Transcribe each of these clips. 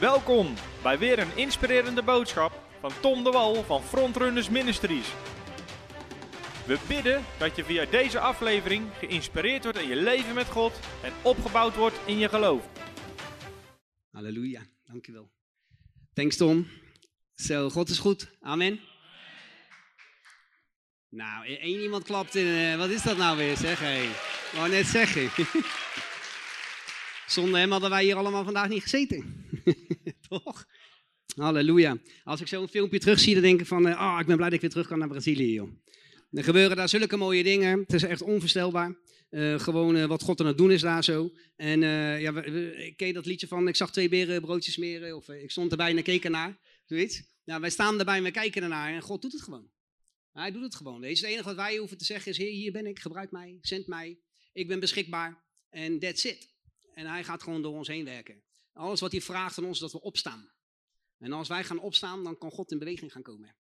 Welkom bij weer een inspirerende boodschap van Tom de Wal van Frontrunners Ministries. We bidden dat je via deze aflevering geïnspireerd wordt in je leven met God en opgebouwd wordt in je geloof. Halleluja, dankjewel. Thanks Tom. Zo, God is goed. Amen. Nou, e- één iemand klapt in. eh, wat is dat nou weer, zeg hé? Wou net zeggen. Zonder hem hadden wij hier allemaal vandaag niet gezeten. Toch? Halleluja. Als ik zo'n filmpje terugzie, dan denk ik van, ah, ik ben blij dat ik weer terug kan naar Brazilië, joh. Er gebeuren daar zulke mooie dingen. Het is echt onvoorstelbaar. Eh, gewoon eh, wat God aan het doen is daar zo. En eh, ja, ik ken dat liedje van, ik zag twee beren broodjes smeren. Of eh, ik stond erbij en ik keek ernaar. Zoiets. Nou, wij staan erbij en we kijken ernaar. En God doet het gewoon. Hij doet het gewoon. Het enige wat wij hoeven te zeggen is, Heer, hier ben ik. Gebruik mij. Zend mij. Ik ben beschikbaar. En that's it. En hij gaat gewoon door ons heen werken. Alles wat hij vraagt van ons, dat we opstaan. En als wij gaan opstaan, dan kan God in beweging gaan komen.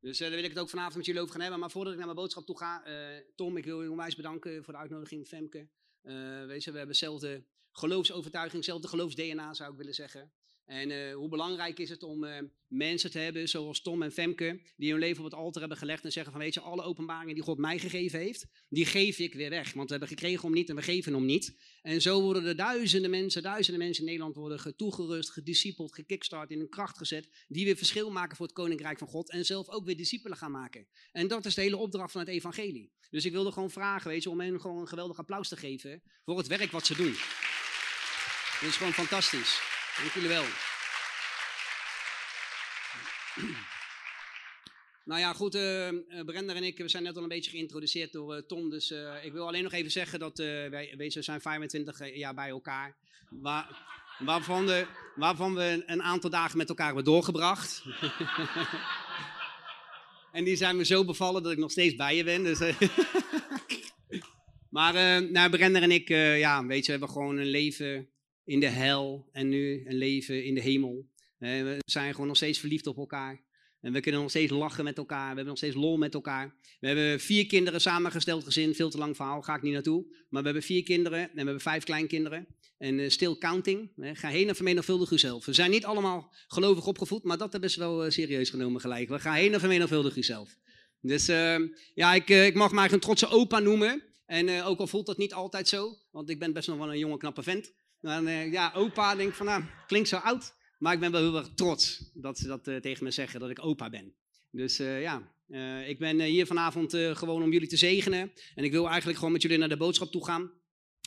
Dus eh, daar wil ik het ook vanavond met jullie over gaan hebben. Maar voordat ik naar mijn boodschap toe ga, eh, Tom, ik wil je onwijs bedanken voor de uitnodiging. Femke, Eh, weet je, we hebben dezelfde geloofsovertuiging, dezelfde geloofs-DNA zou ik willen zeggen. En eh, hoe belangrijk is het om eh, mensen te hebben zoals Tom en Femke, die hun leven op het altaar hebben gelegd en zeggen van weet je, alle openbaringen die God mij gegeven heeft, die geef ik weer weg. Want we hebben gekregen om niet en we geven om niet. En zo worden er duizenden mensen, duizenden mensen in Nederland worden ge- toegerust, gediscipeld, gekickstart, in hun kracht gezet, die weer verschil maken voor het koninkrijk van God en zelf ook weer discipelen gaan maken. En dat is de hele opdracht van het evangelie. Dus ik wilde gewoon vragen, weet je, om hen gewoon een geweldig applaus te geven voor het werk wat ze doen. Dat is gewoon fantastisch. Dank jullie wel. Nou ja, goed, Brenda en ik we zijn net al een beetje geïntroduceerd door eh, Tom. Dus ik wil alleen nog even zeggen dat wij, we zijn 25 jaar bij elkaar. Waar, waarvan, we, waarvan we een aantal dagen met elkaar hebben doorgebracht. en die zijn me zo bevallen dat ik nog steeds bij je ben. Dus, maar nou, Brenda en ik, ja, weet je, hebben gewoon een leven in de hel en nu een leven in de hemel. Eh, we zijn gewoon nog steeds verliefd op elkaar. En we kunnen nog steeds lachen met elkaar. We hebben nog steeds lol met elkaar. We hebben vier kinderen samengesteld gezin. Veel te lang verhaal, ga ik niet naartoe. Maar we hebben vier kinderen en we hebben vijf kleinkinderen. En eh, still counting. Ga heen en vermenigvuldig uzelf. We zijn niet allemaal gelovig opgevoed, maar dat hebben ze wel eh, serieus genomen gelijk. We gaan heen en vermenigvuldig uzelf. Dus eh, ja, ik, ik mag mij een trotse opa noemen. En ook al voelt dat niet altijd zo, want ik ben best nog wel een jonge knappe vent. Dan, eh, ja, opa, denk ik van, nou, klinkt zo oud. Maar ik ben wel heel erg trots dat ze dat eh, tegen me zeggen, dat ik opa ben. Dus eh, ja, ik ben hier vanavond gewoon om jullie te zegenen. En ik wil eigenlijk gewoon met jullie naar de boodschap toe gaan.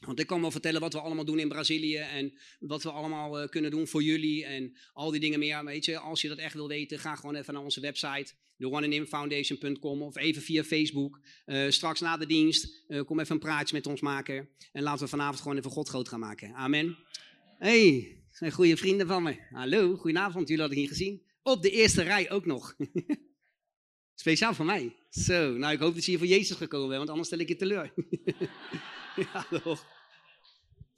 Want ik kan wel vertellen wat we allemaal doen in Brazilië en wat we allemaal eh, kunnen doen voor jullie en al die dingen meer. Weet je, als je dat echt wil weten, ga gewoon even naar onze website, theoneinimfoundation.com of even via Facebook. Eh, straks na de dienst, eh, kom even een praatje met ons maken en laten we vanavond gewoon even God groot gaan maken. Amen. Hey, zijn goede vrienden van me. Hallo, goedenavond, jullie hadden ik niet gezien. Op de eerste rij ook nog. Speciaal voor mij. Zo, nou ik hoop dat je hier voor Jezus gekomen bent, want anders stel ik je teleur. ja, toch.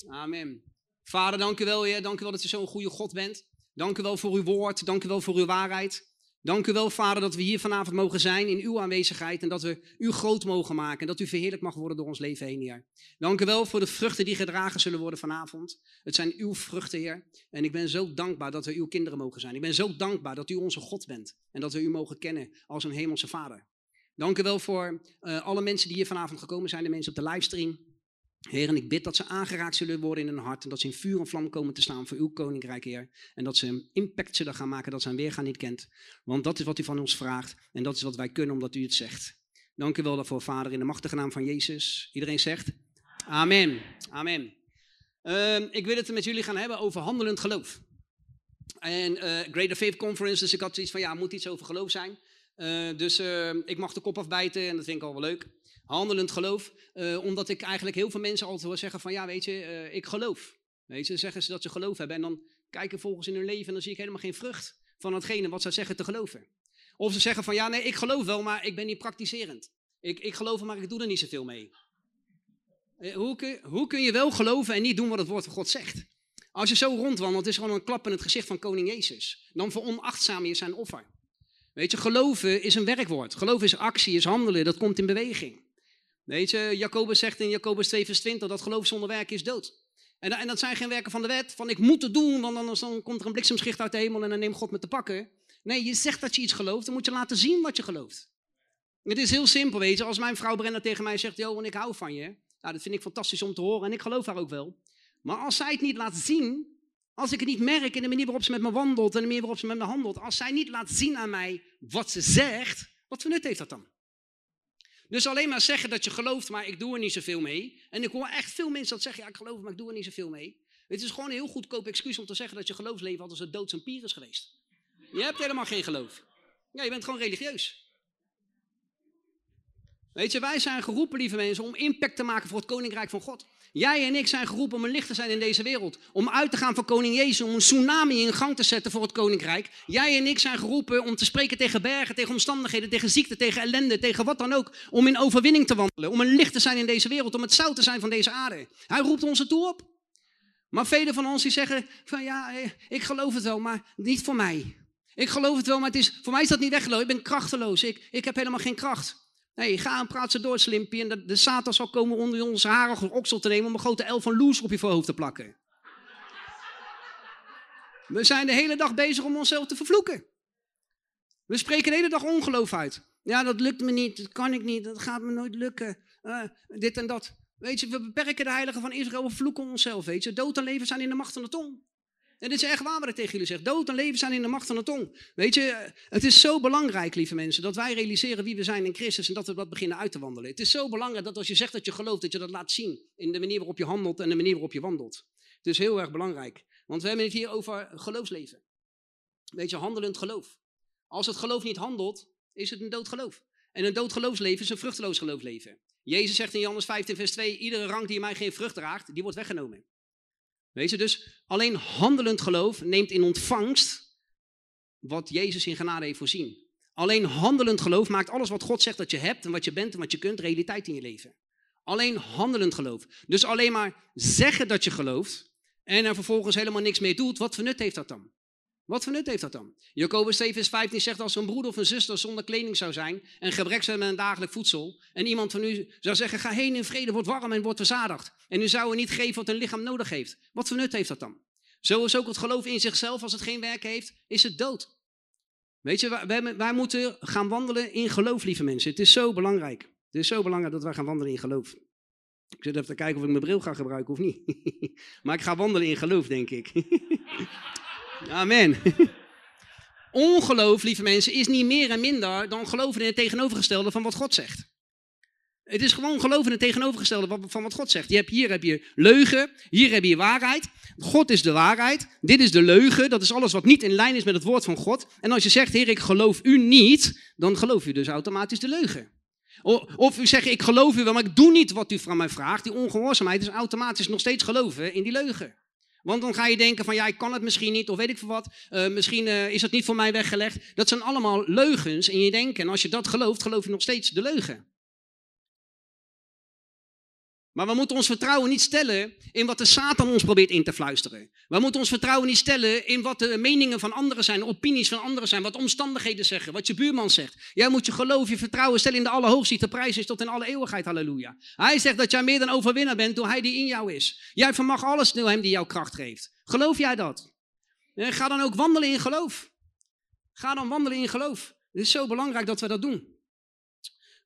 Amen. Vader, dank u wel, Heer. Dank u wel dat u zo'n goede God bent. Dank u wel voor uw woord. Dank u wel voor uw waarheid. Dank u wel, Vader, dat we hier vanavond mogen zijn in uw aanwezigheid en dat we u groot mogen maken en dat u verheerlijk mag worden door ons leven heen, Heer. Dank u wel voor de vruchten die gedragen zullen worden vanavond. Het zijn uw vruchten, Heer. En ik ben zo dankbaar dat we uw kinderen mogen zijn. Ik ben zo dankbaar dat u onze God bent en dat we u mogen kennen als een hemelse Vader. Dank u wel voor eh, alle mensen die hier vanavond gekomen zijn, de mensen op de livestream. Heer, en ik bid dat ze aangeraakt zullen worden in hun hart en dat ze in vuur en vlam komen te staan voor uw koninkrijk, Heer. En dat ze een impact zullen gaan maken dat ze een weergaan niet kent. Want dat is wat u van ons vraagt en dat is wat wij kunnen omdat u het zegt. Dank u wel daarvoor, Vader, in de machtige naam van Jezus. Iedereen zegt Amen. Amen. Ehm, ik wil het met jullie gaan hebben over handelend geloof. En eh Greater Faith Conference, dus ik had zoiets van, ja, moet iets over geloof zijn. Eh, dus eh, ik mag de kop afbijten en dat vind ik al wel leuk. Handelend geloof, eh, omdat ik eigenlijk heel veel mensen altijd hoor zeggen van, ja, weet je, eh, ik geloof. Weet je, zeggen ze dat ze geloof hebben en dan kijken volgens in hun leven en dan zie ik helemaal geen vrucht van datgene wat ze zeggen te geloven. Of ze zeggen van, ja, nee, ik geloof wel, maar ik ben niet praktiserend. Ik, ik geloof, maar ik doe er niet zoveel mee. Eh, Hoe kun, hoe kun je wel geloven en niet doen wat het woord van God zegt? Als je zo rondwandelt, het is gewoon een klap in het gezicht van koning Jezus. Dan veronachtzaam je zijn offer. Weet je, geloven is een werkwoord. Geloven is actie, is handelen, dat komt in beweging. Weet je, Jacobus zegt in Jacobus 2 vers 20 dat geloof zonder werk is dood. En, en dat zijn geen werken van de wet, van ik moet het doen, want anders dan komt er een bliksemschicht uit de hemel en dan neemt God me te pakken. Nee, je zegt dat je iets gelooft, dan moet je laten zien wat je gelooft. Het is heel simpel, weet je. Als mijn vrouw Brenna tegen mij zegt, Johan, ik hou van je. Nou, dat vind ik fantastisch om te horen en ik geloof haar ook wel. Maar als zij het niet laat zien, als ik het niet merk in de manier waarop ze met me wandelt en de manier waarop ze met me handelt, als zij niet laat zien aan mij wat ze zegt, wat voor nut heeft dat dan? Dus alleen maar zeggen dat je gelooft, maar ik doe er niet zoveel mee. En ik hoor echt veel mensen dat zeggen, ja ik geloof, maar ik doe er niet zoveel mee. Het is gewoon een heel goedkoop excuus om te zeggen dat je geloofsleven altijd een doods en pier is geweest. Je hebt helemaal geen geloof. Ja, je bent gewoon religieus. Weet je, wij zijn geroepen, lieve mensen, om impact te maken voor het koninkrijk van God. Jij en ik zijn geroepen om een licht te zijn in deze wereld. Om uit te gaan van koning Jezus, om een tsunami in gang te zetten voor het koninkrijk. Jij en ik zijn geroepen om te spreken tegen bergen, tegen omstandigheden, tegen ziekte, tegen ellende, tegen wat dan ook. Om in overwinning te wandelen, om een licht te zijn in deze wereld, om het zout te zijn van deze aarde. Hij roept ons ertoe op. Maar velen van ons die zeggen van ja, eh, ik geloof het wel, maar niet voor mij. Ik geloof het wel, maar het is, voor mij is dat niet weggelopen. Ik ben krachteloos. Ik, ik heb helemaal geen kracht. Nee, ga en praat ze door, Slimpie. En de, Satan zal komen onder onze harige oksel te nemen om een grote elf van loes op je voorhoofd te plakken. We zijn de hele dag bezig om onszelf te vervloeken. We spreken de hele dag ongeloof uit. Ja, dat lukt me niet, dat kan ik niet, dat gaat me nooit lukken. Uh, dit en dat. Weet je, we beperken de heiligen van Israël, we vloeken onszelf, weet je. Dood en leven zijn in de macht van de tong. En dit is echt waar wat ik tegen jullie zeg. Dood en leven zijn in de macht van de tong. Weet je, het is zo belangrijk, lieve mensen, dat wij realiseren wie we zijn in Christus en dat we dat beginnen uit te wandelen. Het is zo belangrijk dat als je zegt dat je gelooft, dat je dat laat zien in de manier waarop je handelt en de manier waarop je wandelt. Het is heel erg belangrijk. Want we hebben het hier over geloofsleven. Weet je, handelend geloof. Als het geloof niet handelt, is het een dood geloof. En een dood geloofsleven is een vruchteloos geloofsleven. Jezus zegt in Johannes 15, vers 2: Iedere rank die mij geen vrucht draagt, die wordt weggenomen. Weet je, dus alleen handelend geloof neemt in ontvangst wat Jezus in genade heeft voorzien. Alleen handelend geloof maakt alles wat God zegt dat je hebt en wat je bent en wat je kunt realiteit in je leven. Alleen handelend geloof. Dus alleen maar zeggen dat je gelooft en er vervolgens helemaal niks mee doet, wat voor nut heeft dat dan? Wat voor nut heeft dat dan? Jacobus 7 vers 15 zegt als een broeder of een zuster zonder kleding zou zijn en gebrek met een dagelijk voedsel en iemand van u zou zeggen ga heen in vrede, word warm en word verzadigd en u zou er niet geven wat een lichaam nodig heeft. Wat voor nut heeft dat dan? Zo is ook het geloof in zichzelf als het geen werk heeft, is het dood. Weet je, wij, wij moeten gaan wandelen in geloof, lieve mensen. Het is zo belangrijk. Het is zo belangrijk dat wij gaan wandelen in geloof. Ik zit even te kijken of ik mijn bril ga gebruiken of niet. maar ik ga wandelen in geloof, denk ik. Amen. Ongeloof, lieve mensen, is niet meer en minder dan geloven in het tegenovergestelde van wat God zegt. Het is gewoon geloven in het tegenovergestelde van wat God zegt. Je hebt, hier heb je leugen, hier heb je waarheid. God is de waarheid, dit is de leugen, dat is alles wat niet in lijn is met het woord van God. En als je zegt, Heer, ik geloof u niet, dan geloof u dus automatisch de leugen. Of u zegt, ik geloof u wel, maar ik doe niet wat u van mij vraagt. Die ongehoorzaamheid is automatisch nog steeds geloven in die leugen. Want dan ga je denken van ja, ik kan het misschien niet, of weet ik veel wat. Uh, misschien uh, is het niet voor mij weggelegd. Dat zijn allemaal leugens in je denken. En als je dat gelooft, geloof je nog steeds de leugen. Maar we moeten ons vertrouwen niet stellen in wat de Satan ons probeert in te fluisteren. We moeten ons vertrouwen niet stellen in wat de meningen van anderen zijn, de opinies van anderen zijn, wat omstandigheden zeggen, wat je buurman zegt. Jij moet je geloof, je vertrouwen stellen in de Allerhoogste te prijs is tot in alle eeuwigheid. Halleluja. Hij zegt dat jij meer dan overwinnaar bent door hij die in jou is. Jij vermag alles door hem die jou kracht geeft. Geloof jij dat? Ga dan ook wandelen in geloof. Ga dan wandelen in geloof. Het is zo belangrijk dat we dat doen.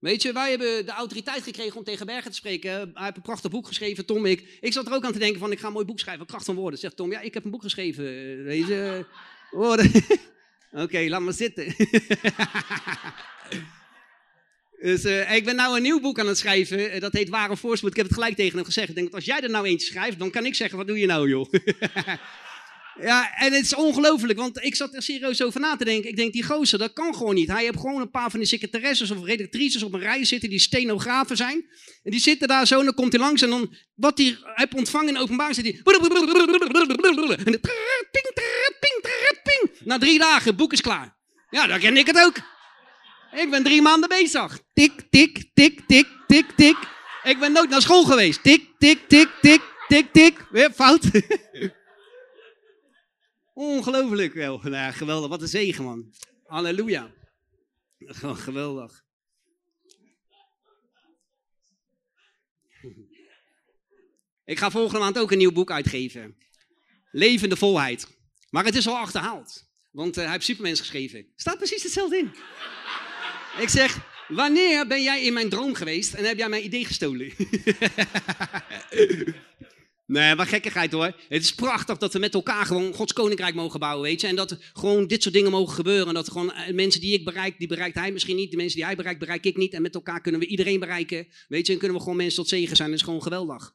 Weet je, wij hebben de autoriteit gekregen om tegen Bergen te spreken. Hij heeft een prachtig boek geschreven, Tom. Ik, ik zat er ook aan te denken van, ik ga een mooi boek schrijven, Kracht van Woorden. Zegt Tom, ja, ik heb een boek geschreven. Deze woorden. Oké, laat maar zitten. dus uh, ik ben nou een nieuw boek aan het schrijven. dat heet Ware Voorspoed. Ik heb het gelijk tegen hem gezegd. Ik denk, dat als jij er nou eentje schrijft, dan kan ik zeggen, wat doe je nou, joh? Ja, en het is ongelooflijk, want ik zat er serieus over na te denken. Ik denk, die gozer, dat kan gewoon niet. Hij heeft gewoon een paar van die secretaresses of redactrices op een rij zitten die stenografen zijn. En die zitten daar zo en dan komt hij langs en dan, wat hij heeft ontvangen in openbaar, zit hij... Na drie dagen, boek is klaar. Ja, dan ken ik het ook. Ik ben drie maanden bezig. Tik, tik, tik, tik, tik, tik. Ik ben nooit naar school geweest. Tik, tik, tik, tik, tik, tik. Weer fout. Ongelooflijk wel. Nou, geweldig. Wat een zegen, man. Halleluja. Geweldig. Ik ga volgende maand ook een nieuw boek uitgeven. Levende volheid. Maar het is al achterhaald. Want uh, hij heeft Supermens geschreven. Staat precies hetzelfde in. ik zeg, wanneer ben jij in mijn droom geweest en heb jij mijn idee gestolen? Nee, maar gekkigheid hoor. Het is prachtig dat we met elkaar gewoon Gods koninkrijk mogen bouwen, weet je. En dat gewoon dit soort dingen mogen gebeuren. En dat gewoon eh, mensen die ik bereik, die bereikt hij misschien niet. De mensen die hij bereikt, bereik ik niet. En met elkaar kunnen we iedereen bereiken, weet je. En kunnen we gewoon mensen tot zegen zijn. Dat is gewoon geweldig.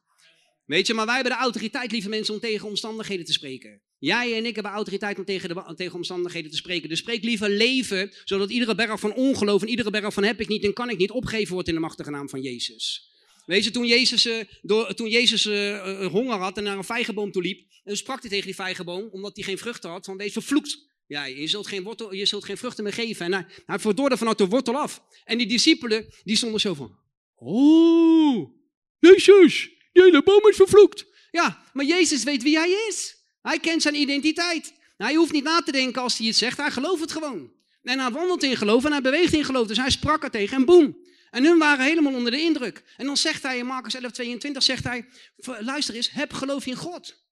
Weet je, maar wij hebben de autoriteit, lieve mensen, om tegen omstandigheden te spreken. Jij en ik hebben autoriteit om tegen, de, tegen omstandigheden te spreken. Dus spreek liever leven, zodat iedere berg van ongeloof en iedere berg van heb ik niet en kan ik niet opgeven wordt in de machtige naam van Jezus. Weet je, toen Jezus, uh, door, toen Jezus uh, honger had en naar een vijgenboom toe liep, en sprak hij tegen die vijgenboom, omdat hij geen vruchten had, van wees vervloekt. Ja, je zult geen, wortel, je zult geen vruchten meer geven. En hij, hij verdoorde vanuit de wortel af. En die discipelen, die stonden zo van, oh, Jezus, hele boom is vervloekt. Ja, maar Jezus weet wie hij is. Hij kent zijn identiteit. Hij hoeft niet na te denken als hij iets zegt, hij gelooft het gewoon. En hij wandelt in geloof en hij beweegt in geloof. Dus hij sprak er tegen en boem. En hun waren helemaal onder de indruk. En dan zegt hij in Marcus 11, 22, zegt hij, luister eens, heb geloof in God.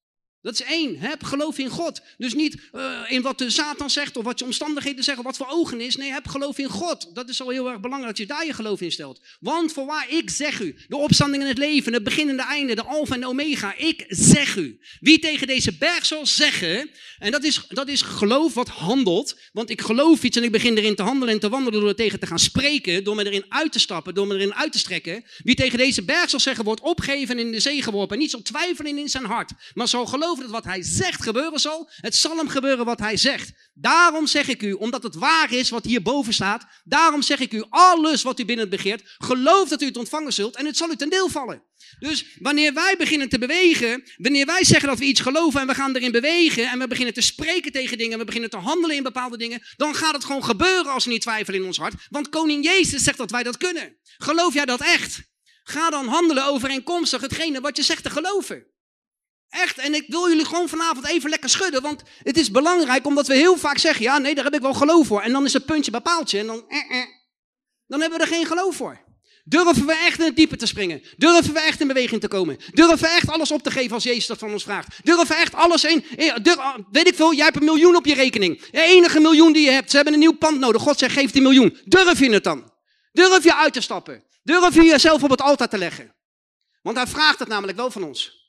Dat is één. Heb geloof in God. Dus niet uh, in wat de Satan zegt of wat je omstandigheden zeggen, wat voor ogen is. Nee, heb geloof in God. Dat is al heel erg belangrijk dat je daar je geloof in stelt. Want voorwaar, ik zeg u, de opstanding in het leven, het begin en de einde, de alfa en de omega. Ik zeg u. Wie tegen deze berg zal zeggen, en dat is, dat is geloof wat handelt. Want ik geloof iets en ik begin erin te handelen en te wandelen door er tegen te gaan spreken. Door me erin uit te stappen, door me erin uit te strekken. Wie tegen deze berg zal zeggen, wordt opgeven en in de zee geworpen. En niet zal twijfelen in zijn hart, maar zal geloven dat wat hij zegt gebeuren zal. Het zal hem gebeuren wat hij zegt. Daarom zeg ik u, omdat het waar is wat hierboven staat, daarom zeg ik u, alles wat u binnen begeert, geloof dat u het ontvangen zult en het zal u ten deel vallen. Dus wanneer wij beginnen te bewegen, wanneer wij zeggen dat we iets geloven en we gaan erin bewegen en we beginnen te spreken tegen dingen, we beginnen te handelen in bepaalde dingen, dan gaat het gewoon gebeuren als we niet twijfelen in ons hart. Want koning Jezus zegt dat wij dat kunnen. Geloof jij dat echt? Ga dan handelen overeenkomstig hetgene wat je zegt te geloven. Echt, en ik wil jullie gewoon vanavond even lekker schudden, want het is belangrijk omdat we heel vaak zeggen, ja nee, daar heb ik wel geloof voor. En dan is het puntje bepaaltje en dan, eh, eh, dan hebben we er geen geloof voor. Durven we echt in het diepe te springen? Durven we echt in beweging te komen? Durven we echt alles op te geven als Jezus dat van ons vraagt? Durven we echt alles in? Ah, weet ik veel, jij hebt een miljoen op je rekening. De enige miljoen die je hebt, ze hebben een nieuw pand nodig. God zegt, geef die miljoen. Durf je het dan? Durf je uit te stappen? Durf je jezelf op het altaar te leggen? Want hij vraagt het namelijk wel van ons.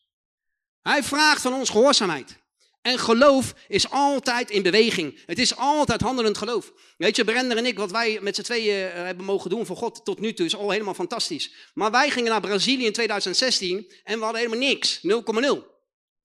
Hij vraagt van ons gehoorzaamheid. En geloof is altijd in beweging. Het is altijd handelend geloof. Weet je, Brender en ik, wat wij met z'n tweeën eh, hebben mogen doen voor God tot nu toe, is al helemaal fantastisch. Maar wij gingen naar Brazilië in 2016 en we hadden helemaal niks. 0,0.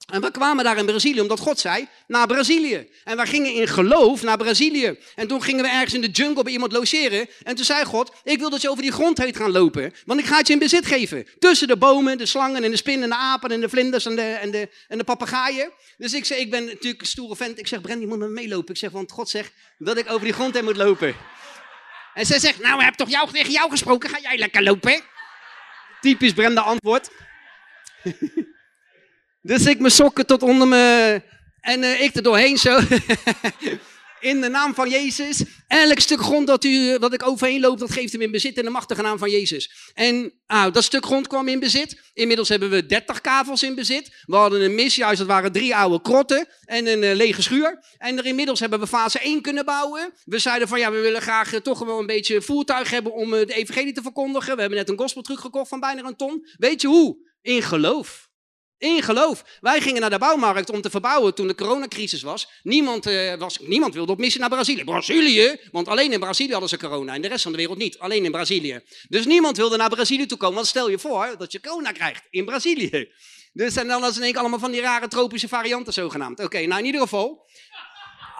En we kwamen daar in Brazilië, omdat God zei, naar Brazilië. En wij gingen in geloof naar Brazilië. En toen gingen we ergens in de jungle bij iemand logeren. En toen zei God, ik wil dat je over die grond heen gaan lopen. Want ik ga het je in bezit geven. Tussen de bomen, de slangen en de spinnen en de apen en de vlinders en de, en de, en de papegaaien. Dus ik zei, ik ben natuurlijk een stoere vent. Ik zeg, Brent, je moet me meelopen. Ik zeg, want God zegt dat ik over die grond heen moet lopen. En zij zegt, nou, ik heb toch jou, tegen jou gesproken. Ga jij lekker lopen? Typisch Brenda antwoord. Dus ik mijn sokken tot onder me en uh, ik er doorheen zo. in de naam van Jezus. Elk stuk grond dat, u, dat ik overheen loop, dat geeft hem in bezit in de machtige naam van Jezus. En nou, dat stuk grond kwam in bezit. Inmiddels hebben we 30 kavels in bezit. We hadden een misjuist, dat waren drie oude krotten en een uh, lege schuur. En er inmiddels hebben we fase 1 kunnen bouwen. We zeiden van ja, we willen graag toch wel een beetje voertuig hebben om de evangelie te verkondigen. We hebben net een gospeltruc gekocht van bijna een ton. Weet je hoe? In geloof. In geloof. Wij gingen naar de bouwmarkt om te verbouwen toen de coronacrisis was. Niemand, uh, was, niemand wilde op missie naar Brazilië. Brazilië? Want alleen in Brazilië hadden ze corona en de rest van de wereld niet. Alleen in Brazilië. Dus niemand wilde naar Brazilië toe komen. Want stel je voor dat je corona krijgt in Brazilië. Dus en dan was in één allemaal van die rare tropische varianten zogenaamd. Oké, nou in ieder geval.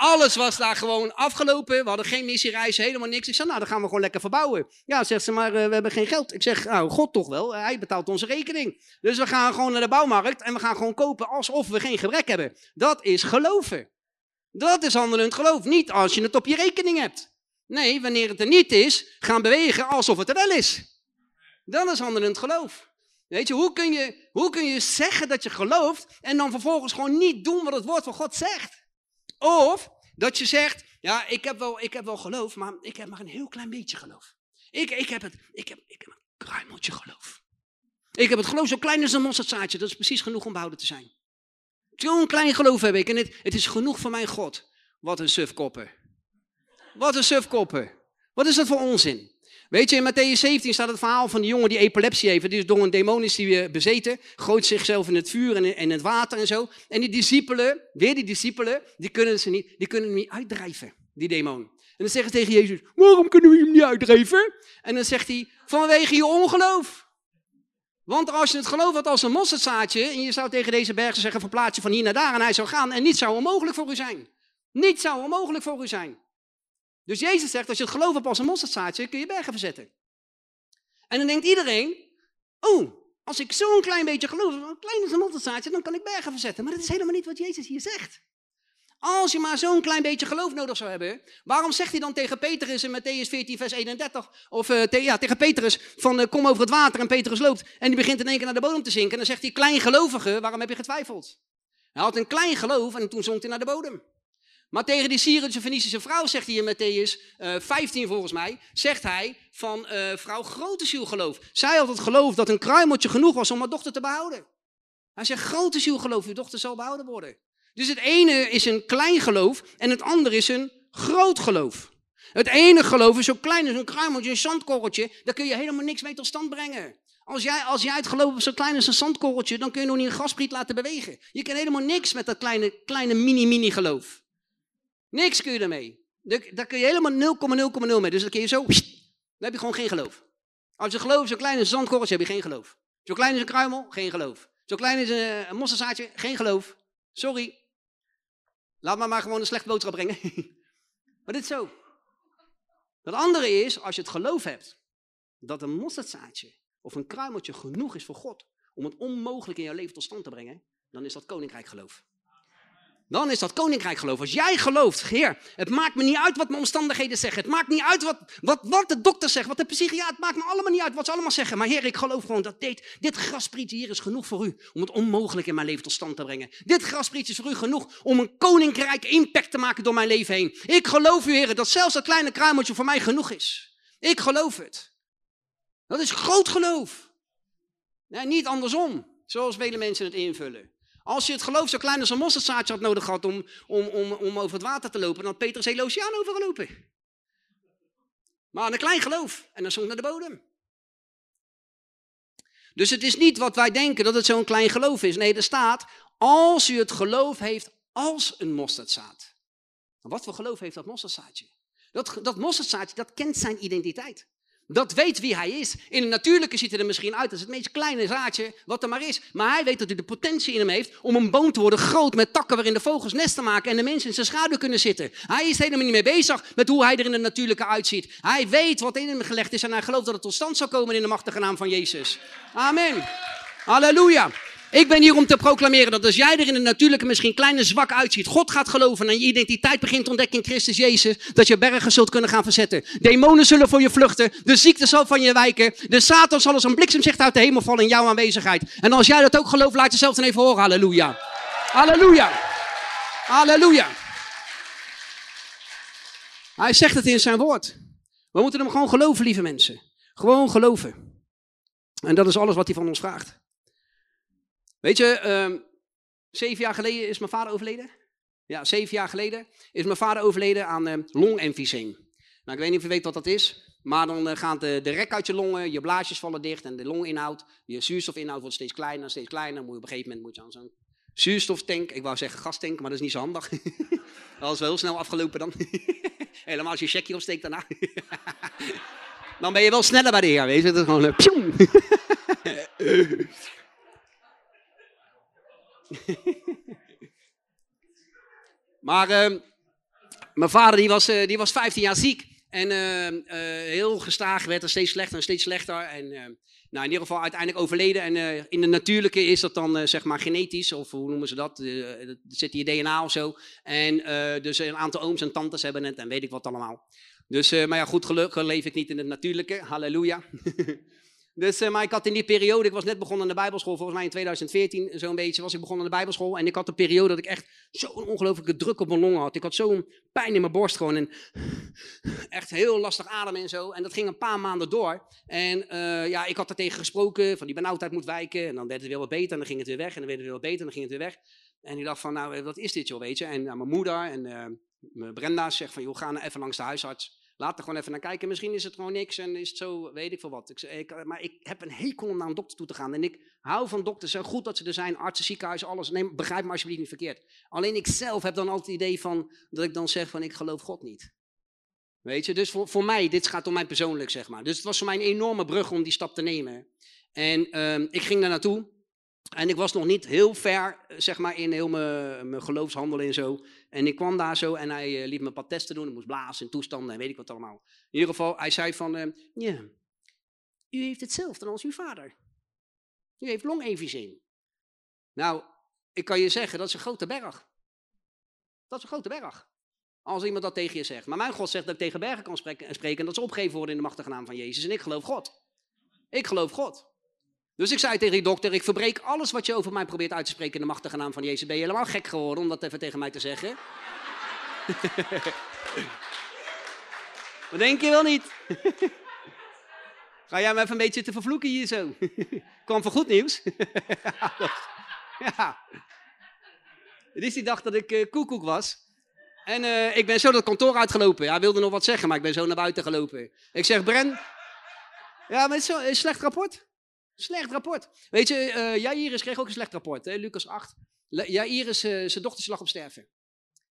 Alles was daar gewoon afgelopen. We hadden geen missiereizen, helemaal niks. Ik zei, nou, dan gaan we gewoon lekker verbouwen. Ja, zegt ze, maar uh, we hebben geen geld. Ik zeg, nou, God toch wel. Hij betaalt onze rekening. Dus we gaan gewoon naar de bouwmarkt en we gaan gewoon kopen alsof we geen gebrek hebben. Dat is geloven. Dat is handelend geloof. Niet als je het op je rekening hebt. Nee, wanneer het er niet is, gaan bewegen alsof het er wel is. Dat is handelend geloof. Weet je, hoe kun je, hoe kun je zeggen dat je gelooft en dan vervolgens gewoon niet doen wat het woord van God zegt? Of dat je zegt, ja, ik heb wel, ik heb wel geloof, maar ik heb maar een heel klein beetje geloof. Ik, ik, heb, het, ik, heb, ik heb een kruimeltje geloof. Ik heb het geloof zo klein als een mosterdzaadje. Dat is precies genoeg om behouden te zijn. Zo'n klein geloof heb ik. En het, het is genoeg voor mijn God. Wat een sufkoppen. Wat een sufkoppen. Wat is dat voor onzin? Weet je, in Matthäus 17 staat het verhaal van die jongen die epilepsie heeft. Die is door een demon is die bezeten. Gooit zichzelf in het vuur en in het water en zo. En die discipelen, weer die discipelen, die kunnen, ze niet, die kunnen hem niet uitdrijven, die demon. En dan zeggen ze tegen Jezus, waarom kunnen we hem niet uitdrijven? En dan zegt hij, vanwege je ongeloof. Want als je het geloof had als een mosterdzaadje, en je zou tegen deze bergen zeggen, verplaats je van hier naar daar, en hij zou gaan, en niets zou onmogelijk voor u zijn. Niets zou onmogelijk voor u zijn. Dus Jezus zegt, als je het geloof hebt als een mosterdzaadje, kun je bergen verzetten. En dan denkt iedereen, oh, als ik zo'n klein beetje geloof, een klein mosterdzaadje, dan kan ik bergen verzetten. Maar dat is helemaal niet wat Jezus hier zegt. Als je maar zo'n klein beetje geloof nodig zou hebben, waarom zegt hij dan tegen Petrus in Matthäus 14, vers 31, of uh, ja, tegen Petrus van uh, kom over het water en Petrus loopt en die begint in één keer naar de bodem te zinken. En dan zegt hij, klein gelovige, waarom heb je getwijfeld? Hij had een klein geloof en toen zonk hij naar de bodem. Maar tegen die Syrische Fenicische vrouw zegt hij in Matthäus uh, eh, 15 volgens mij, zegt hij van vrouw grote zielgeloof. Zij had het geloof dat een kruimeltje genoeg was om haar dochter te behouden. Hij zegt grote zielgeloof, uw dochter zal behouden worden. Dus het ene is een klein geloof en het andere is een groot geloof. Het ene geloof is zo klein als een kruimeltje, een zandkorreltje. Daar kun je helemaal niks mee tot stand brengen. Als jij, als jij het geloof is zo klein als een zandkorreltje, dan kun je nog niet een gaspriet laten bewegen. Je kan helemaal niks met dat kleine, kleine mini-mini geloof. Niks kun je ermee. Daar kun je helemaal 0,0,0 mee. Dus dan kun je zo, dan heb je gewoon geen geloof. Als je geloof zo klein als een zandkorreltje, heb je geen geloof. Zo klein als een kruimel, geen geloof. Zo klein als een, een geen geloof. Sorry, Laat me maar gewoon een slecht boodschap brengen. maar dit is zo. Het andere is, als je het geloof hebt dat een mosterdzaadje of een kruimeltje genoeg is voor God om het onmogelijk in jouw leven tot stand te brengen, dan is dat koninkrijk geloof. Dan is dat koninkrijk geloof. Als jij gelooft, Heer, het maakt me niet uit wat mijn omstandigheden zeggen. Het maakt niet uit wat, wat, wat de dokter zegt, wat de psychiater. Het maakt me allemaal niet uit wat ze allemaal zeggen. Maar Heer, ik geloof gewoon dat dit, dit grasprietje hier is genoeg voor u. Om het onmogelijk in mijn leven tot stand te brengen. Dit grasprietje is voor u genoeg om een koninkrijk impact te maken door mijn leven heen. Ik geloof u, Heer, dat zelfs dat kleine kruimeltje voor mij genoeg is. Ik geloof het. Dat is groot geloof. Nee, niet andersom, zoals vele mensen het invullen. Als je het geloof zo klein als een mosterdzaadje had nodig gehad om, om, om, om over het water te lopen, dan had Petrus hele oceaan overgelopen. Maar een klein geloof en dan zonk naar de bodem. Dus het is niet wat wij denken dat het zo'n klein geloof is. Nee, er staat, als u het geloof heeft als een mosterdzaad. Wat voor geloof heeft dat mosterdzaadje? Dat, dat mosterdzaadje, dat kent zijn identiteit. Dat weet wie hij is. In het natuurlijke ziet hij er misschien uit als het meest kleine zaadje wat er maar is. Maar hij weet dat hij de potentie in hem heeft om een boom te worden groot met takken waarin de vogels nesten maken en de mensen in zijn schaduw kunnen zitten. Hij is helemaal niet mee bezig met hoe hij er in het natuurlijke uitziet. Hij weet wat in hem gelegd is en hij gelooft dat het tot stand zal komen in de machtige naam van Jezus. Amen. Halleluja. Ik ben hier om te proclameren dat als jij er in het natuurlijke misschien klein en zwak uitziet, God gaat geloven en je identiteit begint te ontdekken in Christus Jezus, dat je bergen zult kunnen gaan verzetten. Demonen zullen voor je vluchten, de ziekte zal van je wijken, de Satan zal als een bliksemzicht uit de hemel vallen in jouw aanwezigheid. En als jij dat ook gelooft, laat jezelf dan even horen. Halleluja. Halleluja. Halleluja. Hij zegt het in zijn woord. We moeten hem gewoon geloven, lieve mensen. Gewoon geloven. En dat is alles wat hij van ons vraagt. Weet je, ehm, zeven jaar geleden is mijn vader overleden. Ja, zeven jaar geleden is mijn vader overleden aan uh, longemfyseem. Nou, ik weet niet of je weet wat dat is. Maar dan uh, gaat de, de rek uit je longen, je blaasjes vallen dicht en de longinhoud, je zuurstofinhoud wordt steeds kleiner, steeds kleiner. Moet je op een gegeven moment moet je aan zo'n zuurstoftank, ik wou zeggen gastank, maar dat is niet zo handig. dat is wel heel snel afgelopen dan. Helemaal als je checkje opsteekt daarna. dan ben je wel sneller bij de heer, weet je. Dat is gewoon... Uh, maar uh, mijn vader die was, uh, die was 15 jaar ziek. En uh, heel gestaag werd er steeds slechter en steeds slechter. En nou, in ieder geval uiteindelijk overleden. En in de natuurlijke is dat dan zeg maar genetisch, of hoe noemen ze dat? er zit hier DNA of zo. En dus een aantal ooms en tantes hebben het en weet ik wat allemaal. Dus, maar ja, goed gelukkig leef ik niet in het natuurlijke. Halleluja. Dus, uh, maar ik had in die periode, ik was net begonnen aan de Bijbelschool, volgens mij in 2014 zo'n beetje, was ik begonnen aan de Bijbelschool. En ik had een periode dat ik echt zo'n ongelooflijke druk op mijn longen had. Ik had zo'n pijn in mijn borst gewoon en echt heel lastig ademen en zo. En dat ging een paar maanden door. En uh, ja, ik had er tegen gesproken, van die benauwdheid moet wijken. En dan werd het weer wat beter en dan ging het weer weg. En dan werd het weer wat beter en dan ging het weer weg. En ik dacht van, nou, wat is dit joh, weet je. En uh, mijn moeder en mijn Brenda zegt van, joh, ga nou even langs de huisarts. Laat er gewoon even naar kijken. Misschien is het gewoon niks en is het zo, weet ik veel wat. Ik, maar ik heb een hekel om naar een dokter toe te gaan. En ik hou van dokters. Zo goed dat ze er zijn. Artsen, ziekenhuizen, alles. Neem, begrijp me alsjeblieft niet verkeerd. Alleen ik zelf heb dan altijd het idee van, dat ik dan zeg van, ik geloof God niet. Weet je, dus voor, voor mij, dit gaat om mij persoonlijk, zeg maar. Dus het was voor mij een enorme brug om die stap te nemen. En um, ik ging daar naartoe. En ik was nog niet heel ver, zeg maar, in heel mijn, geloofshandelen en zo. En ik kwam daar zo en hij uh, liet me een paar testen doen. Ik moest blazen en toestanden en weet ik wat allemaal. In ieder geval, hij zei van, uh, ja, u heeft hetzelfde als uw vader. U heeft longemfyseem. Nou, ik kan je zeggen, dat is een grote berg. Dat is een grote berg. Als iemand dat tegen je zegt. Maar mijn God zegt dat ik tegen bergen kan spreken, en dat ze opgeven worden in de machtige naam van Jezus. En ik geloof God. Ik geloof God. Dus ik zei tegen die dokter, ik verbreek alles wat je over mij probeert uit te spreken in de machtige naam van Jezus. Ben je helemaal gek geworden om dat even tegen mij te zeggen? wat denk je wel niet? Ga jij me even een beetje te vervloeken hier zo? Kwam voor goed nieuws. ja. Het is die dag dat ik uh, koekoek was. En uh, ik ben zo dat kantoor uitgelopen. Hij wilde nog wat zeggen, maar ik ben zo naar buiten gelopen. Ik zeg, Bren... Ja, maar het is een slecht rapport. Slecht rapport. Weet je, uh, Jairus kreeg ook een slecht rapport, hè? Lucas 8. Jairus, uh, zijn dochter lag op sterven.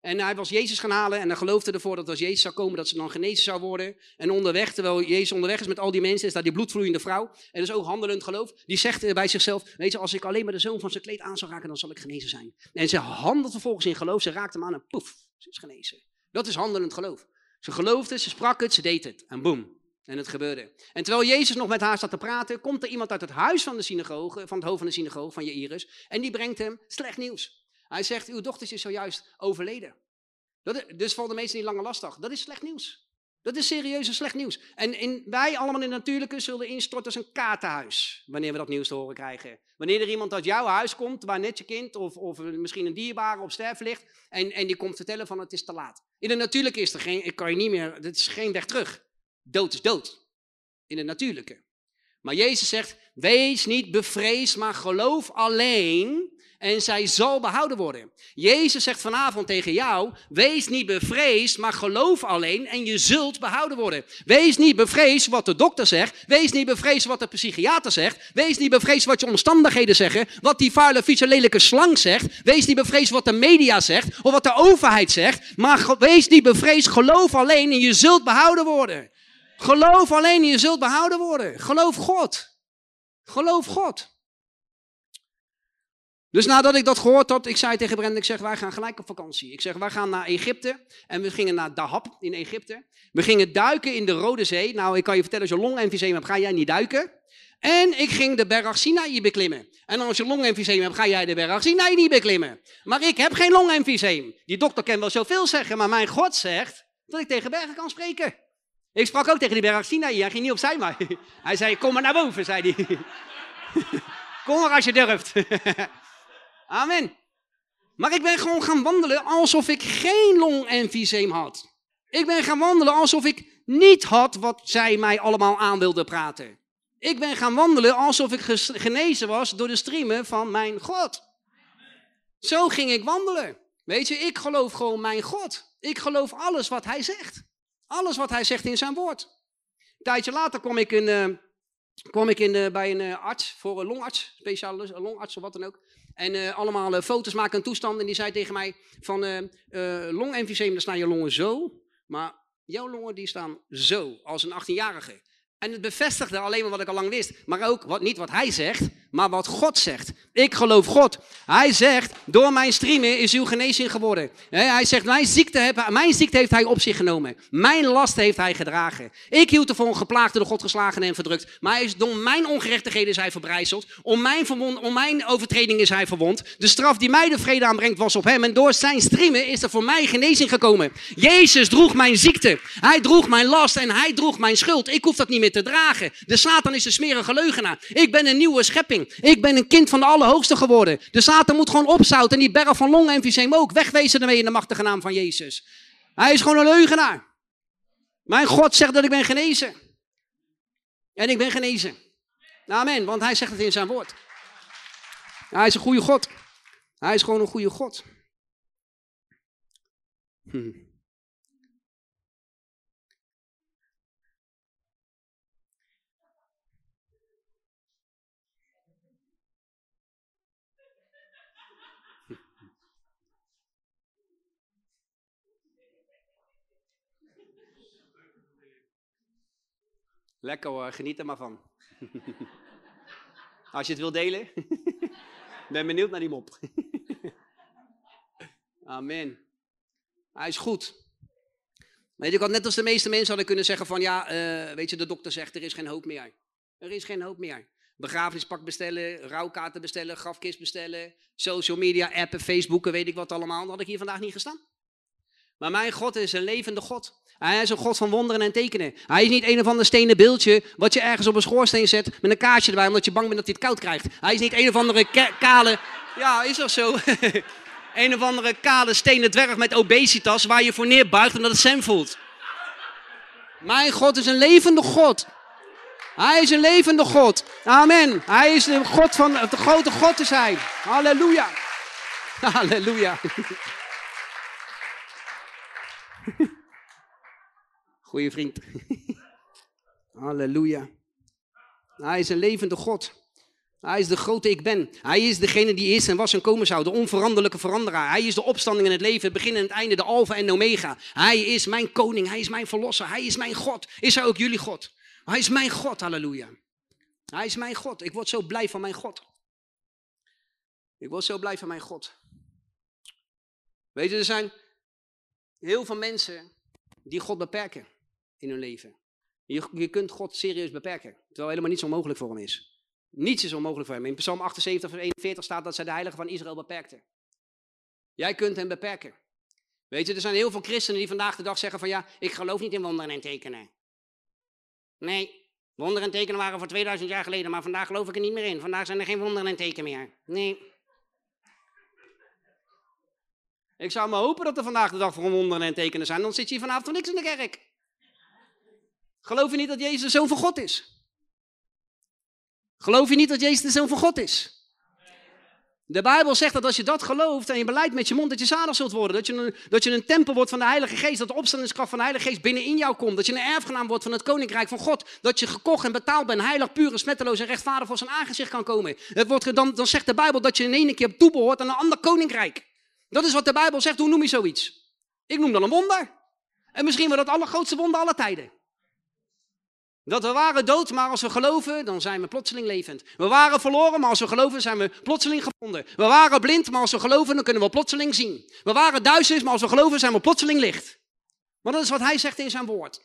En hij was Jezus gaan halen en hij geloofde ervoor dat als Jezus zou komen, dat ze dan genezen zou worden. En onderweg, terwijl Jezus onderweg is met al die mensen, is daar die bloedvloeiende vrouw. En is ook handelend geloof. Die zegt bij zichzelf, weet je, als ik alleen maar de zoon van zijn kleed aan zou raken, dan zal ik genezen zijn. En ze handelt vervolgens in geloof, ze raakt hem aan en poef, ze is genezen. Dat is handelend geloof. Ze geloofde, ze sprak het, ze deed het. En boem, en het gebeurde. En terwijl Jezus nog met haar zat te praten, komt er iemand uit het huis van de synagoge, van het hoofd van de synagoge, van Jairus, en die brengt hem slecht nieuws. Hij zegt, uw dochter is zojuist overleden. Dat, dus voor de meesten niet langer lastig. Dat is slecht nieuws. Dat is serieus slecht nieuws. En in, wij allemaal in het natuurlijke zullen instorten als een kaartenhuis, wanneer we dat nieuws te horen krijgen. Wanneer er iemand uit jouw huis komt, waar net je kind of, of misschien een dierbare op sterven ligt, en, en die komt vertellen van het is te laat. In het natuurlijke is er geen, kan je niet meer, het is geen weg terug. Dood is dood. In het natuurlijke. Maar Jezus zegt, wees niet bevreesd, maar geloof alleen en zij zal behouden worden. Jezus zegt vanavond tegen jou, wees niet bevreesd, maar geloof alleen en je zult behouden worden. Wees niet bevreesd wat de dokter zegt, wees niet bevreesd wat de psychiater zegt, wees niet bevreesd wat je omstandigheden zeggen, wat die vuile, vieze, lelijke slang zegt, wees niet bevreesd wat de media zegt of wat de overheid zegt, maar wees niet bevreesd, geloof alleen en je zult behouden worden. Geloof alleen en je zult behouden worden. Geloof God. Geloof God. Dus nadat ik dat gehoord had, ik zei tegen Brenda, ik zeg, wij gaan gelijk op vakantie. Ik zeg, wij gaan naar Egypte. En we gingen naar Dahab in Egypte. We gingen duiken in de Rode Zee. Nou, ik kan je vertellen, als je longemfyseem hebt, ga jij niet duiken. En ik ging de berg beklimmen. En als je longemfyseem hebt, ga jij de berg niet beklimmen. Maar ik heb geen longemfyseem. Die dokter kan wel zoveel zeggen, maar mijn God zegt dat ik tegen bergen kan spreken. Ik sprak ook tegen die berg hij ging niet opzij, maar hij zei, kom maar naar boven, zei hij. kom maar als je durft. Amen. Maar ik ben gewoon gaan wandelen alsof ik geen longemfyseem had. Ik ben gaan wandelen alsof ik niet had wat zij mij allemaal aan wilden praten. Ik ben gaan wandelen alsof ik genezen was door de streamen van mijn God. Zo ging ik wandelen. Weet je, ik geloof gewoon mijn God. Ik geloof alles wat hij zegt. Alles wat hij zegt in zijn woord. Een tijdje later kwam ik, in, kwam ik in, uh, bij een uh, arts, voor een longarts, speciale longarts of wat dan ook. En allemaal foto's maken en toestanden. En die zei tegen mij van longemfyseem, daar staan je longen zo. Maar jouw longen die staan zo, als een 18-jarige. En het bevestigde alleen maar wat ik al lang wist. Maar ook wat, niet wat hij zegt, maar wat God zegt. Ik geloof God. Hij zegt, door mijn streamen is uw genezing geworden. Hij zegt, mijn ziekte, heb, mijn ziekte heeft hij op zich genomen. Mijn last heeft hij gedragen. Ik hield ervoor een geplaagde, door God geslagen en verdrukt. Maar hij is, door mijn ongerechtigheden is hij verbrijzeld. Om mijn, om mijn overtreding is hij verwond. De straf die mij de vrede aanbrengt was op hem. En door zijn streamen is er voor mij genezing gekomen. Jezus droeg mijn ziekte. Hij droeg mijn last en hij droeg mijn schuld. Ik hoef dat niet meer te dragen. De Satan is een smerige leugenaar. Ik ben een nieuwe schepping. Ik ben een kind van de Allerhoogste geworden. De Satan moet gewoon opzouten en die berg van long emfyseem ook. Wegwezen ermee in de machtige naam van Jezus. Hij is gewoon een leugenaar. Mijn God zegt dat ik ben genezen. En ik ben genezen. Amen, want hij zegt het in zijn woord. Hij is een goede God. Hij is gewoon een goede God. Hm. Lekker hoor, geniet er maar van. Als je het wil delen. ben benieuwd naar die mop. Amen. Hij is goed. Weet je, ik had net als de meeste mensen hadden kunnen zeggen van ja, uh, weet je, de dokter zegt er is geen hoop meer. Er is geen hoop meer. Begrafenispak bestellen, rouwkaarten bestellen, grafkist bestellen, social media, appen, Facebooken, weet ik wat allemaal. Dan had ik hier vandaag niet gestaan. Maar mijn God is een levende God. Hij is een God van wonderen en tekenen. Hij is niet een of ander stenen beeldje wat je ergens op een schoorsteen zet met een kaartje erbij omdat je bang bent dat hij het koud krijgt. Hij is niet een of andere kale, ja is dat zo, een of andere kale stenen dwerg met obesitas waar je voor neerbuigt omdat het zen voelt. Mijn God is een levende God. Hij is een levende God. Amen. Hij is de God van, de grote God is hij. Halleluja. Halleluja. Goeie vriend. Halleluja. Hij is een levende God. Hij is de grote ik ben. Hij is degene die is en was en komen zou. De onveranderlijke veranderaar. Hij is de opstanding in het leven, het begin en het einde, de alfa en de omega. Hij is mijn koning. Hij is mijn verlosser. Hij is mijn God. Is hij ook jullie God? Hij is mijn God. Halleluja. Hij is mijn God. Ik word zo blij van mijn God. Ik word zo blij van mijn God. Weet je, er zijn heel veel mensen die God beperken in hun leven. Je, je kunt God serieus beperken, terwijl helemaal niets onmogelijk voor hem is. Niets is onmogelijk voor hem. In Psalm 78, vers 41 staat dat zij de heilige van Israël beperkte. Jij kunt hem beperken. Weet je, er zijn heel veel christenen die vandaag de dag zeggen van ja, ik geloof niet in wonderen en tekenen. Nee, wonderen en tekenen waren voor 2000 jaar geleden, maar vandaag geloof ik er niet meer in. Vandaag zijn er geen wonderen en tekenen meer. Nee. Ik zou maar hopen dat er vandaag de dag voor wonderen en tekenen zijn, dan zit je hier vanavond niks in de kerk. Geloof je niet dat Jezus de Zoon van God is? Geloof je niet dat Jezus de Zoon van God is? De Bijbel zegt dat als je dat gelooft en je beleidt met je mond dat je zalig zult worden. Dat je, een, dat je een tempel wordt van de Heilige Geest. Dat de opstandingskracht van de Heilige Geest binnenin jou komt. Dat je een erfgenaam wordt van het Koninkrijk van God. Dat je gekocht en betaald bent. Heilig, puur en smetteloos en rechtvaardig voor zijn aangezicht kan komen. Het wordt, dan, dan zegt de Bijbel dat je in één keer toebehoort aan een ander Koninkrijk. Dat is wat de Bijbel zegt. Hoe noem je zoiets? Ik noem dat een wonder. En misschien wel het allergrootste wonder aller tijden. Dat we waren dood, maar als we geloven, dan zijn we plotseling levend. We waren verloren, maar als we geloven, zijn we plotseling gevonden. We waren blind, maar als we geloven, dan kunnen we plotseling zien. We waren duisternis, maar als we geloven, zijn we plotseling licht. Maar dat is wat hij zegt in zijn woord.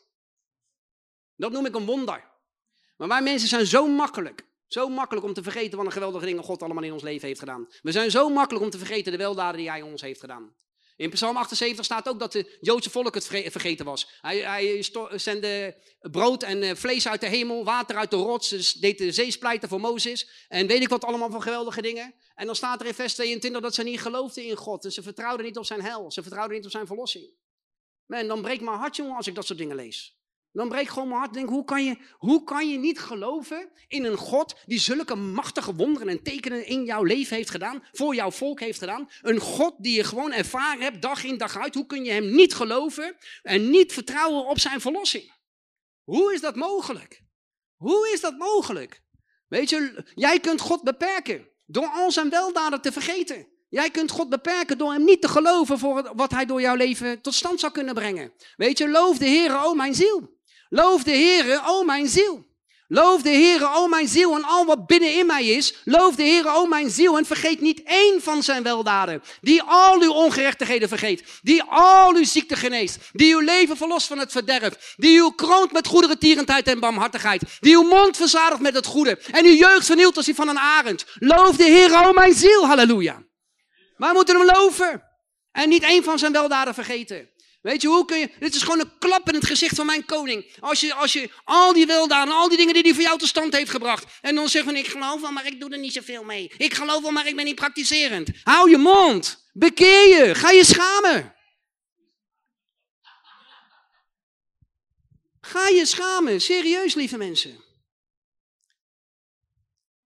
Dat noem ik een wonder. Maar wij mensen zijn zo makkelijk, zo makkelijk om te vergeten wat een geweldige dingen God allemaal in ons leven heeft gedaan. We zijn zo makkelijk om te vergeten de weldaden die hij ons heeft gedaan. In Psalm 78 staat ook dat het Joodse volk het vergeten was. Hij, hij zende brood en eh, vlees uit de hemel, water uit de rots, dus deed de zee splijten voor Mozes. En weet ik wat allemaal van geweldige dingen. En dan staat er in vers 22 dat ze niet geloofden in God. En ze vertrouwden niet op zijn hel. Ze vertrouwden niet op zijn verlossing. Man, dan breekt mijn hart, jongen, als ik dat soort dingen lees. Dan breekt gewoon mijn hart. Denk, hoe kan, je, hoe kan je niet geloven in een God die zulke machtige wonderen en tekenen in jouw leven heeft gedaan, voor jouw volk heeft gedaan? Een God die je gewoon ervaren hebt, dag in dag uit. Hoe kun je hem niet geloven en niet vertrouwen op zijn verlossing? Hoe is dat mogelijk? Hoe is dat mogelijk? Weet je, jij kunt God beperken door al zijn weldaden te vergeten. Jij kunt God beperken door hem niet te geloven voor wat hij door jouw leven tot stand zou kunnen brengen. Weet je, loof de Heer, o mijn ziel. Loof de Heere, o mijn ziel. Loof de Heere, o mijn ziel, en al wat binnenin mij is. Loof de Heere, o mijn ziel, en vergeet niet één van zijn weldaden. Die al uw ongerechtigheden vergeet. Die al uw ziekte geneest. Die uw leven verlost van het verderf. Die u kroont met goederentierendheid en barmhartigheid. Die uw mond verzadigt met het goede. En uw jeugd vernielt als die van een arend. Loof de Heere, o mijn ziel, halleluja. Wij moeten hem loven. En niet één van zijn weldaden vergeten. Weet je, hoe kun je... Dit is gewoon een klap in het gezicht van mijn koning. Als je, als je al die weldaden, al die dingen die hij voor jou tot stand heeft gebracht. En dan zegt van, ik geloof wel, maar ik doe er niet zoveel mee. Ik geloof wel, maar ik ben niet praktiserend. Hou je mond. Bekeer je. Ga je schamen. Ga je schamen. Serieus, lieve mensen.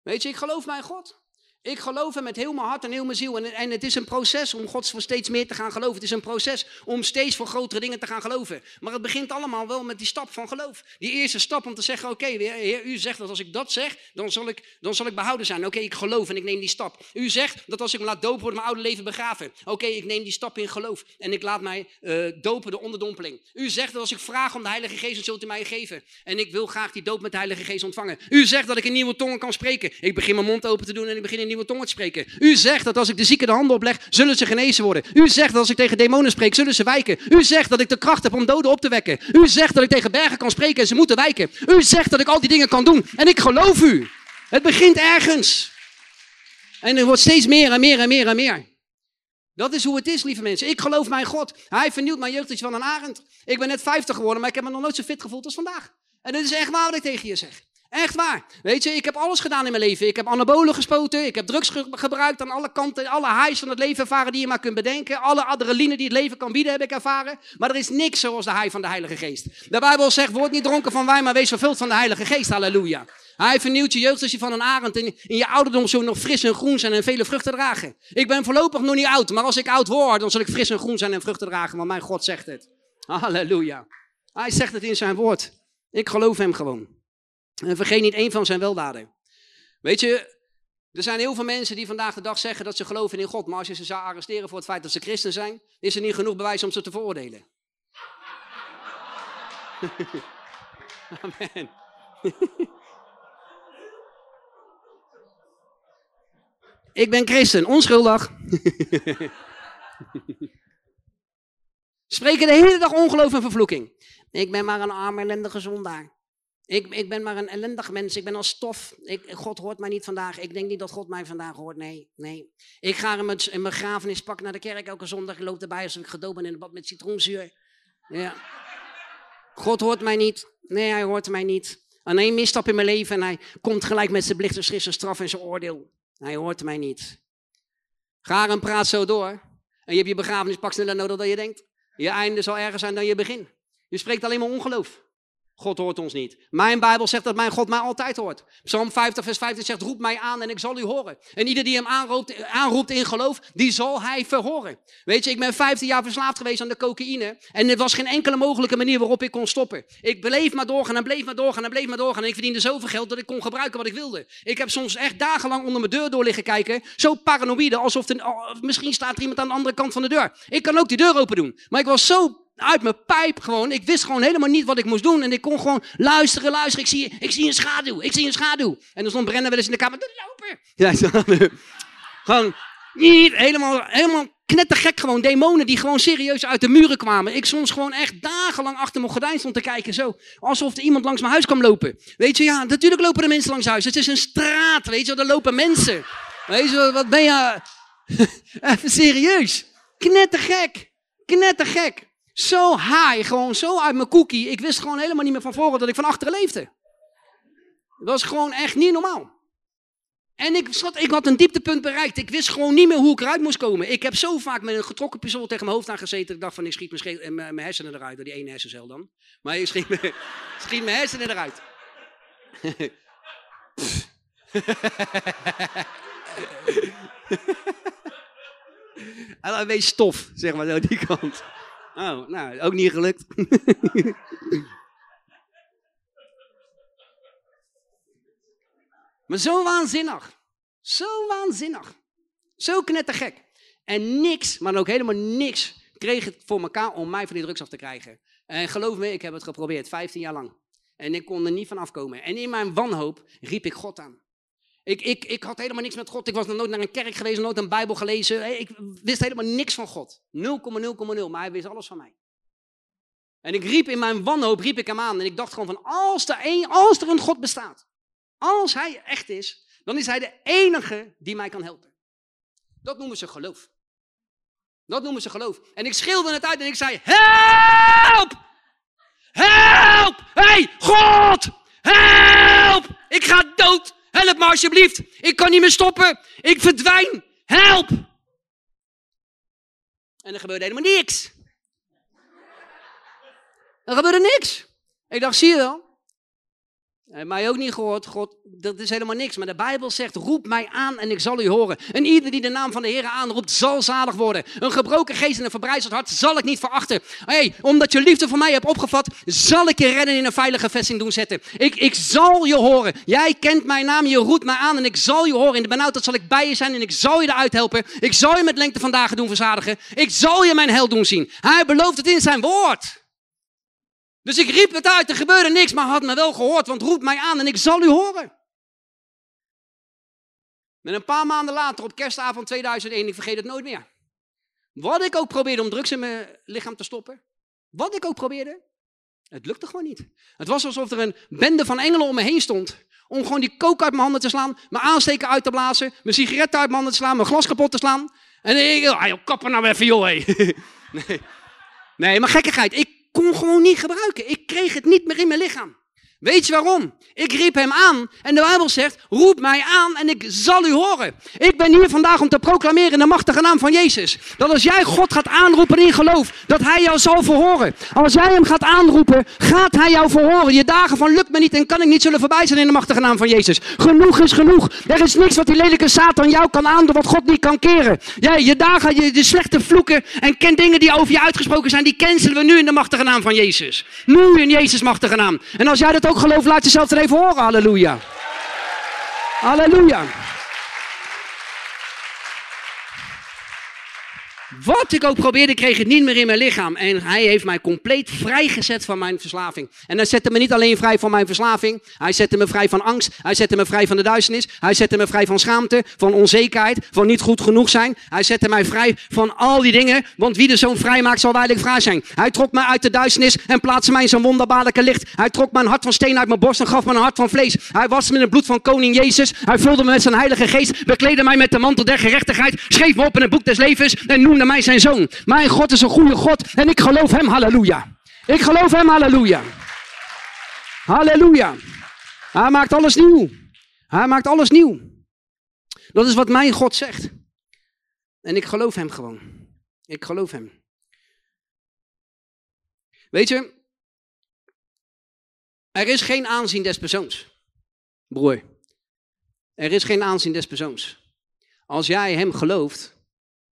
Weet je, ik geloof mijn God. Ik geloof hem met heel mijn hart en heel mijn ziel. En, en het is een proces om God voor steeds meer te gaan geloven. Het is een proces om steeds voor grotere dingen te gaan geloven. Maar het begint allemaal wel met die stap van geloof. Die eerste stap om te zeggen, oké, Heer, u zegt dat als ik dat zeg, dan zal ik, dan zal ik behouden zijn. Oké, ik geloof en ik neem die stap. U zegt dat als ik me laat dopen, wordt mijn oude leven begraven. Oké, ik neem die stap in geloof. En ik laat mij uh, dopen, de onderdompeling. U zegt dat als ik vraag om de Heilige Geest, dan zult u mij geven. En ik wil graag die doop met de Heilige Geest ontvangen. U zegt dat ik in nieuwe tongen kan spreken. Ik begin mijn mond open te doen en ik begin in nieuwe tongen spreken. U zegt dat als ik de zieken de handen opleg, zullen ze genezen worden. U zegt dat als ik tegen demonen spreek, zullen ze wijken. U zegt dat ik de kracht heb om doden op te wekken. U zegt dat ik tegen bergen kan spreken en ze moeten wijken. U zegt dat ik al die dingen kan doen. En ik geloof u. Het begint ergens. En er wordt steeds meer en meer en meer en meer. Dat is hoe het is, lieve mensen. Ik geloof mijn God. Hij vernieuwt mijn jeugd van een arend. Ik ben net 50 geworden, maar ik heb me nog nooit zo fit gevoeld als vandaag. En dat is echt waar wat ik tegen je zeg. Echt waar. Weet je, ik heb alles gedaan in mijn leven. Ik heb anabolen gespoten, ik heb drugs gebruikt aan alle kanten. Alle highs van het leven ervaren die je maar kunt bedenken. Alle adrenaline die het leven kan bieden heb ik ervaren. Maar er is niks zoals de high van de Heilige Geest. De Bijbel zegt, word niet dronken van wijn, maar wees vervuld van de Heilige Geest. Halleluja. Hij vernieuwt je jeugd als je van een arend in, in je ouderdom zo nog fris en groen zijn en vele vruchten dragen. Ik ben voorlopig nog niet oud, maar als ik oud word, dan zal ik fris en groen zijn en vruchten dragen, want mijn God zegt het. Halleluja. Hij zegt het in zijn woord. Ik geloof hem gewoon. En vergeet niet één van zijn weldaden. Weet je, er zijn heel veel mensen die vandaag de dag zeggen dat ze geloven in God. Maar als je ze zou arresteren voor het feit dat ze christen zijn, is er niet genoeg bewijs om ze te veroordelen. Amen. Ik ben christen, onschuldig. Spreken de hele dag ongeloof en vervloeking. Ik ben maar een arme, ellendige zondaar. Ik, ik ben maar een ellendig mens. Ik ben als stof. Ik, God hoort mij niet vandaag. Ik denk niet dat God mij vandaag hoort. Nee, nee. Ik ga in mijn, mijn grafenispak naar de kerk elke zondag. Ik loop erbij alsof ik gedoopt ben in een bad met citroenzuur. Ja. God hoort mij niet. Nee, hij hoort mij niet. Aan één misstap in mijn leven en hij komt gelijk met zijn blichter zijn straf en zijn oordeel. Hij hoort mij niet. Ga en praat zo door. En je hebt je begrafenispak sneller nodig dan je denkt. Je einde zal erger zijn dan je begin. Je spreekt alleen maar ongeloof. God hoort ons niet. Mijn Bijbel zegt dat mijn God mij altijd hoort. Psalm 50, vers 15 zegt, roep mij aan en ik zal u horen. En ieder die hem aanroept, aanroept in geloof, die zal hij verhoren. Weet je, ik ben 15 jaar verslaafd geweest aan de cocaïne. En er was geen enkele mogelijke manier waarop ik kon stoppen. Ik bleef maar doorgaan en bleef maar doorgaan en bleef maar doorgaan. En ik verdiende zoveel geld dat ik kon gebruiken wat ik wilde. Ik heb soms echt dagenlang onder mijn deur door liggen kijken. Zo paranoïde, alsof er, misschien staat er iemand aan de andere kant van de deur. Ik kan ook die deur open doen. Maar ik was zo uit mijn pijp gewoon. Ik wist gewoon helemaal niet wat ik moest doen. En ik kon gewoon luisteren, luisteren. Ik zie, ik zie een schaduw, ik zie een schaduw. En dan stond Brennan wel eens in de kamer, lopen. Ja, gewoon niet, helemaal, helemaal knettergek gewoon. Demonen die gewoon serieus uit de muren kwamen. Ik soms gewoon echt dagenlang achter mijn gordijn stond te kijken. Zo, alsof er iemand langs mijn huis kwam lopen. Weet je, ja, natuurlijk lopen er mensen langs huis. Het is een straat, weet je, er lopen mensen. Weet je, wat ben je... Even serieus. Knettergek. Knettergek. Zo high, gewoon zo uit mijn cookie. Ik wist gewoon helemaal niet meer van voren dat ik van achteren leefde. Dat was gewoon echt niet normaal. En ik, ik had een dieptepunt bereikt. Ik wist gewoon niet meer hoe ik eruit moest komen. Ik heb zo vaak met een getrokken pistool tegen mijn hoofd aangezeten. Ik dacht van, ik schiet mijn, eh, mijn hersenen eruit. Die ene hersencel dan. Maar ik schiet, mijn, schiet mijn hersenen eruit. dan wees stof, zeg maar, zo die kant. Oh, nou, ook niet gelukt. maar zo waanzinnig. Zo waanzinnig. Zo knettergek. En niks, maar ook helemaal niks, kreeg het voor elkaar om mij van die drugs af te krijgen. En geloof me, ik heb het geprobeerd, 15 jaar lang. En ik kon er niet van afkomen. En in mijn wanhoop riep ik God aan. Ik, ik, ik had helemaal niks met God. Ik was nog nooit naar een kerk geweest, nooit een Bijbel gelezen. Ik wist helemaal niks van God. 0,0,0. Maar hij wist alles van mij. En ik riep in mijn wanhoop, riep ik hem aan. En ik dacht gewoon van, als er, een, als er een God bestaat, als hij echt is, dan is hij de enige die mij kan helpen. Dat noemen ze geloof. Dat noemen ze geloof. En ik schreeuwde het uit en ik zei, help! Help! Hey, God! Help! Ik ga dood! Help me alsjeblieft! Ik kan niet meer stoppen! Ik verdwijn! Help! En er gebeurde helemaal niks. Er gebeurde niks. Ik dacht, zie je wel? Hij heeft mij ook niet gehoord. God, dat is helemaal niks. Maar de Bijbel zegt, roep mij aan en ik zal u horen. En ieder die de naam van de Heer aanroept, zal zalig worden. Een gebroken geest en een verbrijzeld hart zal ik niet verachten. Hey, omdat je liefde voor mij hebt opgevat, zal ik je redden in een veilige vesting doen zetten. Ik, ik zal je horen. Jij kent mijn naam, je roept mij aan en ik zal je horen. In de benauwdheid zal ik bij je zijn en ik zal je eruit helpen. Ik zal je met lengte van dagen doen verzadigen. Ik zal je mijn held doen zien. Hij belooft het in zijn woord. Dus ik riep het uit, er gebeurde niks, maar had me wel gehoord, want roep mij aan en ik zal u horen. En een paar maanden later, op kerstavond 2001, ik vergeet het nooit meer. Wat ik ook probeerde om drugs in mijn lichaam te stoppen, wat ik ook probeerde, het lukte gewoon niet. Het was alsof er een bende van engelen om me heen stond. Om gewoon die kook uit mijn handen te slaan, mijn aansteken uit te blazen, mijn sigaretten uit mijn handen te slaan, mijn glas kapot te slaan. En ik, ah joh, kappen nou even joh, hé. nee. nee, maar gekkigheid. Ik kon gewoon niet gebruiken. Ik kreeg het niet meer in mijn lichaam. Weet je waarom? Ik riep hem aan en de Bijbel zegt, roep mij aan en ik zal u horen. Ik ben hier vandaag om te proclameren in de machtige naam van Jezus. Dat als jij God gaat aanroepen in geloof, dat hij jou zal verhoren. Als jij hem gaat aanroepen, gaat hij jou verhoren. Je dagen van lukt me niet en kan ik niet zullen voorbij zijn in de machtige naam van Jezus. Genoeg is genoeg. Er is niks wat die lelijke Satan jou kan aandoen wat God niet kan keren. Jij, je dagen, je, slechte vloeken en ken dingen die over je uitgesproken zijn, die cancelen we nu in de machtige naam van Jezus. Nu in Jezus machtige naam. En als jij dat ook gelooft, laat jezelf er even horen. Halleluja. Halleluja. Wat ik ook probeerde, kreeg het niet meer in mijn lichaam. En hij heeft mij compleet vrijgezet van mijn verslaving. En hij zette me niet alleen vrij van mijn verslaving. Hij zette me vrij van angst. Hij zette me vrij van de duisternis. Hij zette me vrij van schaamte, van onzekerheid, van niet goed genoeg zijn. Hij zette mij vrij van al die dingen. Want wie de zoon vrij maakt, zal waarlijk vrij zijn. Hij trok mij uit de duisternis en plaatste mij in zijn wonderbaarlijke licht. Hij trok mijn hart van steen uit mijn borst en gaf me een hart van vlees. Hij was me in het bloed van koning Jezus. Hij vulde me met zijn heilige geest. Bekleedde mij met de mantel der gerechtigheid. Schreef me op in het boek des levens. En noemde mij zijn zoon. Mijn God is een goede God en ik geloof hem, halleluja. Ik geloof hem, halleluja. Halleluja. Hij maakt alles nieuw. Hij maakt alles nieuw. Dat is wat mijn God zegt. En ik geloof hem gewoon. Ik geloof hem. Weet je, er is geen aanzien des persoons. Broer, er is geen aanzien des persoons. Als jij hem gelooft,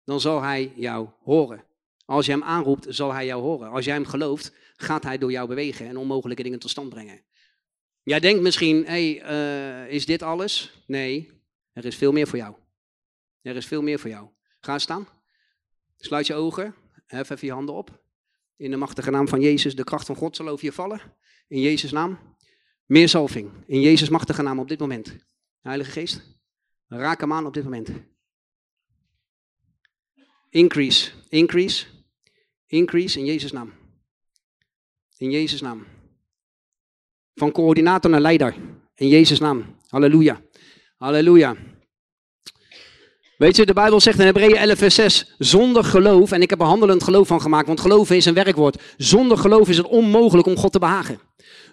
dan zal hij jou horen. Als je hem aanroept, zal hij jou horen. Als jij hem gelooft, gaat hij door jou bewegen en onmogelijke dingen tot stand brengen. Jij denkt misschien, hé, hey, uh, is dit alles? Nee, er is veel meer voor jou. Er is veel meer voor jou. Ga staan. Sluit je ogen. Hef even je handen op. In de machtige naam van Jezus, de kracht van God zal over je vallen. In Jezus' naam. Meer zalving. In Jezus' machtige naam op dit moment. Heilige Geest, raak hem aan op dit moment. Increase, increase, increase in Jezus' naam. In Jezus' naam. Van coördinator naar leider. In Jezus' naam. Halleluja. Halleluja. Weet je, de Bijbel zegt in Hebreeën 11 vers 6, zonder geloof, en ik heb er handelend geloof van gemaakt, want geloven is een werkwoord. Zonder geloof is het onmogelijk om God te behagen.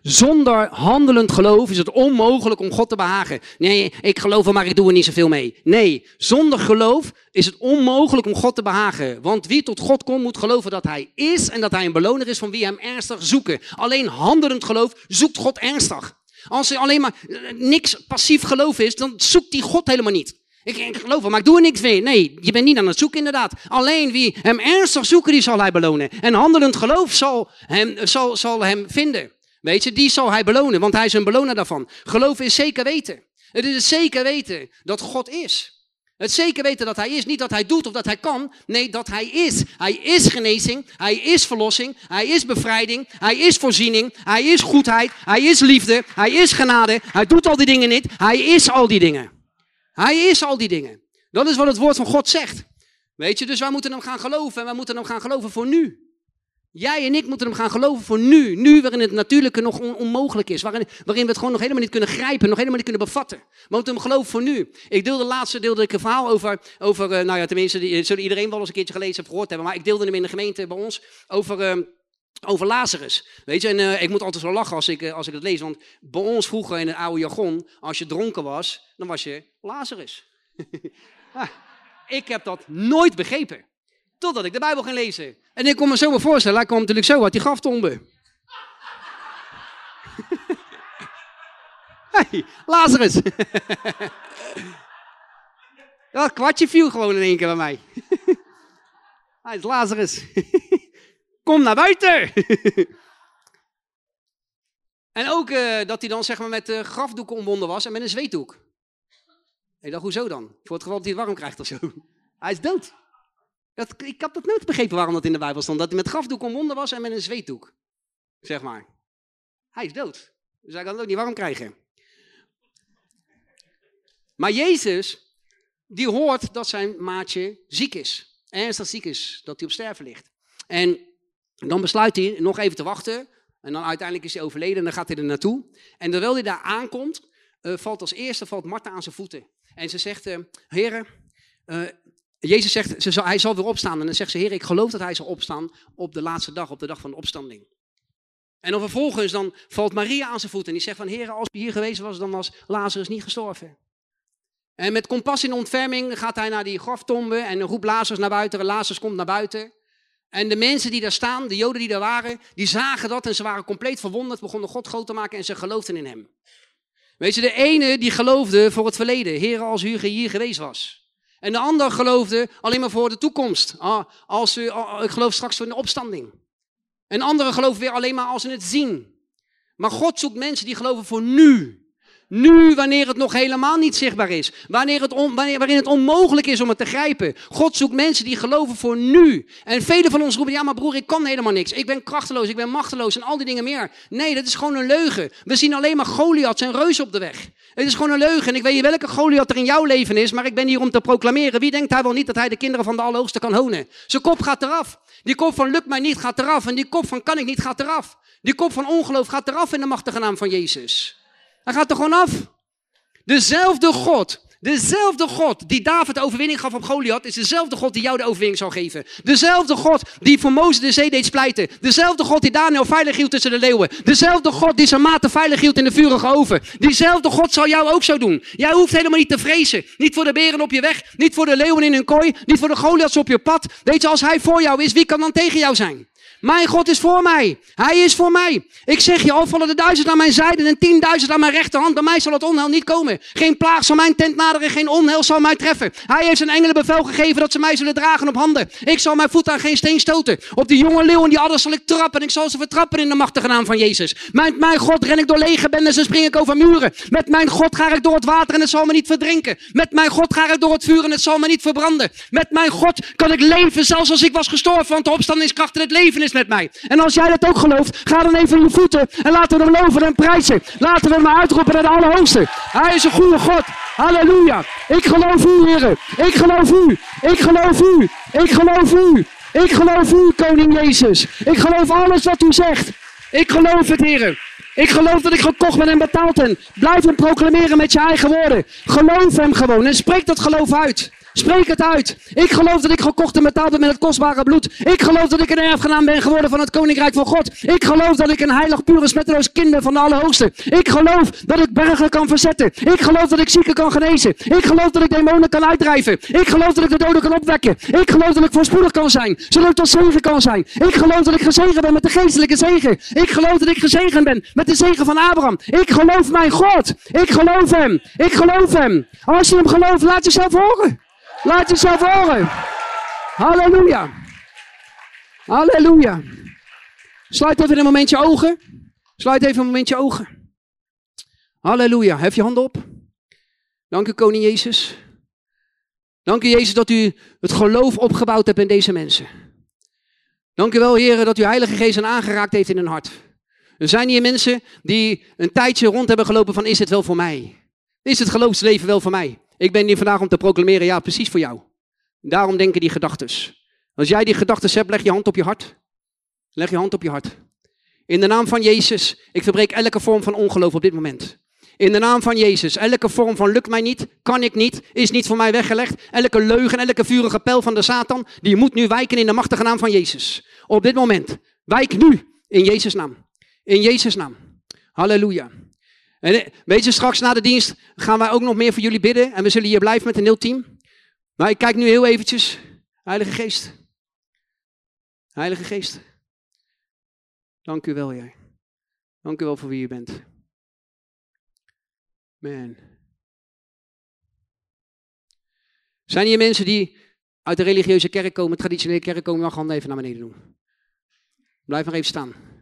Zonder handelend geloof is het onmogelijk om God te behagen. Nee, ik geloof er, maar ik doe er niet zoveel mee. Nee, zonder geloof is het onmogelijk om God te behagen. Want wie tot God komt, moet geloven dat Hij is en dat Hij een beloner is van wie Hem ernstig zoeken. Alleen handelend geloof zoekt God ernstig. Als er alleen maar eh, niks passief geloof is, dan zoekt die God helemaal niet. Ik, geloof wel, maar ik doe er niks mee. Nee, je bent niet aan het zoeken inderdaad. Alleen wie hem ernstig zoeken, die zal hij belonen. En handelend geloof zal hem, zal, zal hem vinden. Weet je, die zal hij belonen, want hij is een beloner daarvan. Geloof is zeker weten. Het is zeker weten dat God is. Het zeker weten dat hij is. Niet dat hij doet of dat hij kan. Nee, dat hij is. Hij is genezing. Hij is verlossing. Hij is bevrijding. Hij is voorziening. Hij is goedheid. Hij is liefde. Hij is genade. Hij doet al die dingen niet. Hij is al die dingen. Hij is al die dingen. Dat is wat het woord van God zegt. Weet je, dus wij moeten hem gaan geloven. En wij moeten hem gaan geloven voor nu. Jij en ik moeten hem gaan geloven voor nu. Nu waarin het natuurlijke nog onmogelijk is. Waarin, waarin we het gewoon nog helemaal niet kunnen grijpen. Nog helemaal niet kunnen bevatten. We moeten hem geloven voor nu. Ik deelde laatste deelde ik een verhaal over, over uh, nou ja, tenminste, die, zullen iedereen wel eens een keertje gelezen of gehoord hebben. Maar ik deelde hem in de gemeente bij ons over... Uh, over Lazarus. Weet je, en ik moet altijd zo lachen als ik, als ik het lees. Want bij ons vroeger in het oude jargon, als je dronken was, dan was je Lazarus. ah, ik heb dat nooit begrepen. Totdat ik de Bijbel ging lezen. En ik kon me zo maar voorstellen, hij kwam natuurlijk zo uit die graftombe. hey, Lazarus. Dat kwartje viel gewoon in één keer bij mij. hij is Lazarus. Kom naar buiten. en ook uh, dat hij dan zeg maar met uh, grafdoeken omwonden was en met een zweetdoek. Ik dacht, hoezo dan? Voor het geval dat hij het warm krijgt of zo. Hij is dood. Dat, ik heb dat nooit begrepen waarom dat in de Bijbel stond. Dat hij met grafdoek omwonden was en met een zweetdoek. Zeg maar. Hij is dood. Dus hij kan het ook niet warm krijgen. Maar Jezus, die hoort dat zijn maatje ziek is. Ernstig ziek is. Dat hij op sterven ligt. En dan besluit hij nog even te wachten. En dan uiteindelijk is hij overleden en dan gaat hij er naartoe. En terwijl hij daar aankomt, uh, valt als eerste valt Martha aan zijn voeten. En ze zegt, uh, heren, uh, Jezus zegt, ze zal, hij zal weer opstaan. En dan zegt ze, Heer, ik geloof dat hij zal opstaan op de laatste dag, op de dag van de opstanding. En dan vervolgens dan valt Maria aan zijn voeten en die zegt van, Heer, als hij hier geweest was, dan was Lazarus niet gestorven. En met compassie en ontferming gaat hij naar die graftombe en roept Lazarus naar buiten. Lazarus komt naar buiten. En de mensen die daar staan, de joden die daar waren, die zagen dat en ze waren compleet verwonderd, begonnen God groot te maken en ze geloofden in hem. Weet je, de ene die geloofde voor het verleden, Heer, als u hier geweest was. En de ander geloofde alleen maar voor de toekomst. Ah, als u, ah, ik geloof straks voor de opstanding. En anderen geloven weer alleen maar als ze het zien. Maar God zoekt mensen die geloven voor nu. Nu, wanneer het nog helemaal niet zichtbaar is. Wanneer het wanneer, waarin het onmogelijk is om het te grijpen. God zoekt mensen die geloven voor nu. En velen van ons roepen, ja maar broer, ik kan helemaal niks. Ik ben krachteloos, ik ben machteloos en al die dingen meer. Nee, dat is gewoon een leugen. We zien alleen maar Goliaths en reuzen op de weg. Het is gewoon een leugen. En ik weet niet welke Goliath er in jouw leven is, maar ik ben hier om te proclameren. Wie denkt hij wel niet dat hij de kinderen van de Allerhoogste kan honen? Zijn kop gaat eraf. Die kop van lukt mij niet gaat eraf. En die kop van kan ik niet gaat eraf. Die kop van ongeloof gaat eraf in de machtige naam van Jezus. Hij gaat er gewoon af. Dezelfde God Dezelfde God die David de overwinning gaf op Goliath, is dezelfde God die jou de overwinning zal geven. Dezelfde God die voor Mozes de zee deed splijten. Dezelfde God die Daniel veilig hield tussen de leeuwen. Dezelfde God die zijn maten veilig hield in de vurige oven. Diezelfde God zal jou ook zo doen. Jij hoeft helemaal niet te vrezen. Niet voor de beren op je weg, niet voor de leeuwen in hun kooi, niet voor de Goliaths op je pad. Weet je, als hij voor jou is, wie kan dan tegen jou zijn? Mijn God is voor mij. Hij is voor mij. Ik zeg je, al vallen de duizend aan mijn zijde en tienduizend aan mijn rechterhand. Bij mij zal het onheil niet komen. Geen plaag zal mijn tent naderen, geen onheil zal mij treffen. Hij heeft zijn engelen bevel gegeven dat ze mij zullen dragen op handen. Ik zal mijn voet aan geen steen stoten. Op die jonge leeuwen die adders zal ik trappen. En ik zal ze vertrappen in de machtige naam van Jezus. Met mijn God ren ik door lege bendes en spring ik over muren. Met mijn God ga ik door het water en het zal me niet verdrinken. Met mijn God ga ik door het vuur en het zal me niet verbranden. Met mijn God kan ik leven zelfs als ik was gestorven. Want de opstandingskracht in het leven is met mij. En als jij dat ook gelooft, ga dan even in je voeten en laten we hem loven en prijzen. Laten we hem uitroepen naar de Allerhoogste. Hij is een goede God. Halleluja. Ik geloof u, heren. Ik geloof u. Ik geloof u. Ik geloof u. Ik geloof u, koning Jezus. Ik geloof alles wat u zegt. Ik geloof het, heren. Ik geloof dat ik gekocht ben en betaald ben. Blijf hem proclameren met je eigen woorden. Geloof hem gewoon en spreek dat geloof uit. Spreek het uit. Ik geloof dat ik gekocht en betaald ben met het kostbare bloed. Ik geloof dat ik een erfgenaam ben geworden van het koninkrijk van God. Ik geloof dat ik een heilig, pure, smetteloos kind van de Allerhoogste. Ik geloof dat ik bergen kan verzetten. Ik geloof dat ik zieken kan genezen. Ik geloof dat ik demonen kan uitdrijven. Ik geloof dat ik de doden kan opwekken. Ik geloof dat ik voorspoedig kan zijn. Zodat ik tot zegen kan zijn. Ik geloof dat ik gezegend ben met de geestelijke zegen. Ik geloof dat ik gezegend ben met de zegen van Abraham. Ik geloof mijn God. Ik geloof hem. Ik geloof hem. Als je hem gelooft, laat jezelf horen. Laat jezelf horen. Halleluja. Halleluja. Sluit even een momentje ogen. Sluit even een momentje ogen. Halleluja. Hef je handen op. Dank u, koning Jezus. Dank u, Jezus, dat u het geloof opgebouwd hebt in deze mensen. Dank u wel, heren, dat uw Heilige Geest hen aangeraakt heeft in hun hart. Er zijn hier mensen die een tijdje rond hebben gelopen van, is het wel voor mij? Is het geloofsleven wel voor mij? Ik ben hier vandaag om te proclameren, ja, precies voor jou. Daarom denken die gedachtes. Als jij die gedachtes hebt, leg je hand op je hart. Leg je hand op je hart. In de naam van Jezus, ik verbreek elke vorm van ongeloof op dit moment. In de naam van Jezus, elke vorm van lukt mij niet, kan ik niet, is niet voor mij weggelegd. Elke leugen, elke vurige pijl van de Satan, die moet nu wijken in de machtige naam van Jezus. Op dit moment, wijk nu in Jezus' naam. In Jezus' naam. Halleluja. En eh, weet je, straks na de dienst gaan wij ook nog meer voor jullie bidden. En we zullen hier blijven met een heel team. Maar ik kijk nu heel eventjes. Heilige Geest. Heilige Geest. Dank u wel, Jij. Dank u wel voor wie u bent. Man. Zijn hier mensen die uit de religieuze kerk komen, traditionele kerk komen, mag handen even naar beneden doen. Blijf maar even staan.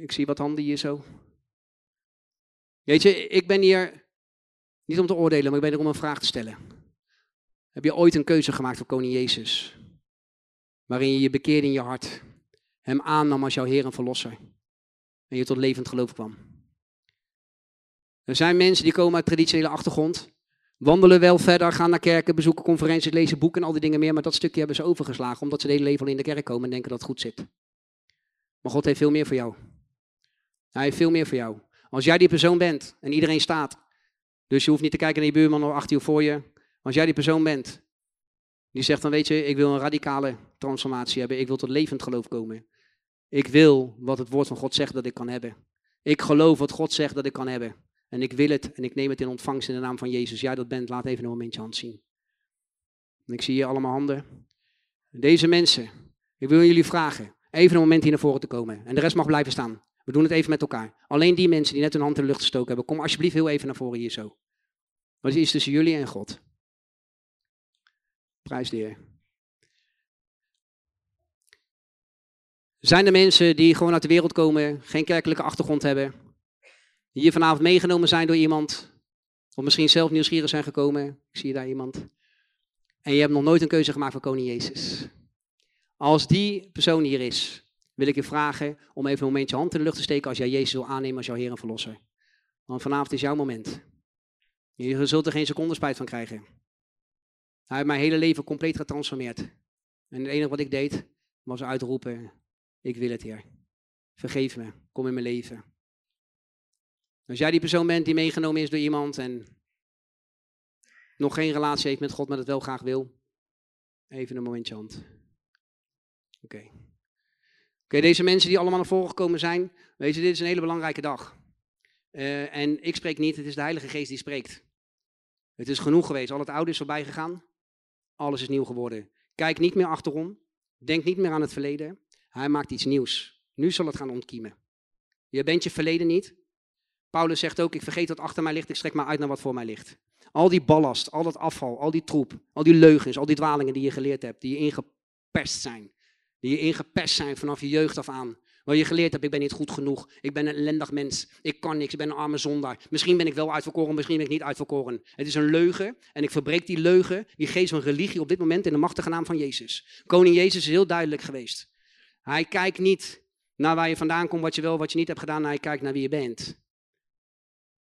Ik zie wat handen hier zo. Weet je, ik ben hier niet om te oordelen, maar ik ben er om een vraag te stellen. Heb je ooit een keuze gemaakt voor koning Jezus? Waarin je je bekeerde in je hart, hem aannam als jouw Heer en Verlosser. En je tot levend geloof kwam. Er zijn mensen die komen uit traditionele achtergrond, wandelen wel verder, gaan naar kerken, bezoeken conferenties, lezen boeken en al die dingen meer, maar dat stukje hebben ze overgeslagen, omdat ze de hele leven al in de kerk komen en denken dat het goed zit. Maar God heeft veel meer voor jou. Hij heeft veel meer voor jou. Als jij die persoon bent en iedereen staat, dus je hoeft niet te kijken naar je buurman of achter je voor je. Als jij die persoon bent, die zegt dan weet je, ik wil een radicale transformatie hebben, ik wil tot levend geloof komen. Ik wil wat het woord van God zegt dat ik kan hebben. Ik geloof wat God zegt dat ik kan hebben. En ik wil het en ik neem het in ontvangst in de naam van Jezus. Jij dat bent, laat even een momentje hand zien. En ik zie hier allemaal handen. Deze mensen, ik wil jullie vragen, even een moment hier naar voren te komen. En de rest mag blijven staan. We doen het even met elkaar. Alleen die mensen die net hun hand in de lucht gestoken hebben, kom alsjeblieft heel even naar voren hier zo. Wat is tussen jullie en God? Prijs de Heer. Zijn er mensen die gewoon uit de wereld komen, geen kerkelijke achtergrond hebben, die hier vanavond meegenomen zijn door iemand, of misschien zelf nieuwsgierig zijn gekomen? Ik zie daar iemand. En je hebt nog nooit een keuze gemaakt voor Koning Jezus. Als die persoon hier is, wil ik je vragen om even een momentje hand in de lucht te steken als jij Jezus wil aannemen als jouw Heer en Verlosser. Want vanavond is jouw moment. Je zult er geen seconde spijt van krijgen. Hij heeft mijn hele leven compleet getransformeerd. En het enige wat ik deed, was uitroepen, ik wil het Heer. Vergeef me, kom in mijn leven. Als jij die persoon bent die meegenomen is door iemand en nog geen relatie heeft met God, maar het wel graag wil, even een momentje hand. Oké. Oké, deze mensen die allemaal naar voren gekomen zijn, weet je, dit is een hele belangrijke dag. Uh, en ik spreek niet, het is de Heilige Geest die spreekt. Het is genoeg geweest, al het oude is voorbij gegaan, alles is nieuw geworden. Kijk niet meer achterom, denk niet meer aan het verleden, hij maakt iets nieuws. Nu zal het gaan ontkiemen. Je bent je verleden niet. Paulus zegt ook, ik vergeet wat achter mij ligt, ik strek maar uit naar wat voor mij ligt. Al die ballast, al dat afval, al die troep, al die leugens, al die dwalingen die je geleerd hebt, die je ingepest zijn. Die je ingepest zijn vanaf je jeugd af aan. Waar je geleerd hebt, ik ben niet goed genoeg. Ik ben een ellendig mens. Ik kan niks. Ik ben een arme zondaar. Misschien ben ik wel uitverkoren, misschien ben ik niet uitverkoren. Het is een leugen. En ik verbreek die leugen, die geest van religie op dit moment in de machtige naam van Jezus. Koning Jezus is heel duidelijk geweest. Hij kijkt niet naar waar je vandaan komt, wat je wel, wat je niet hebt gedaan. Hij kijkt naar wie je bent.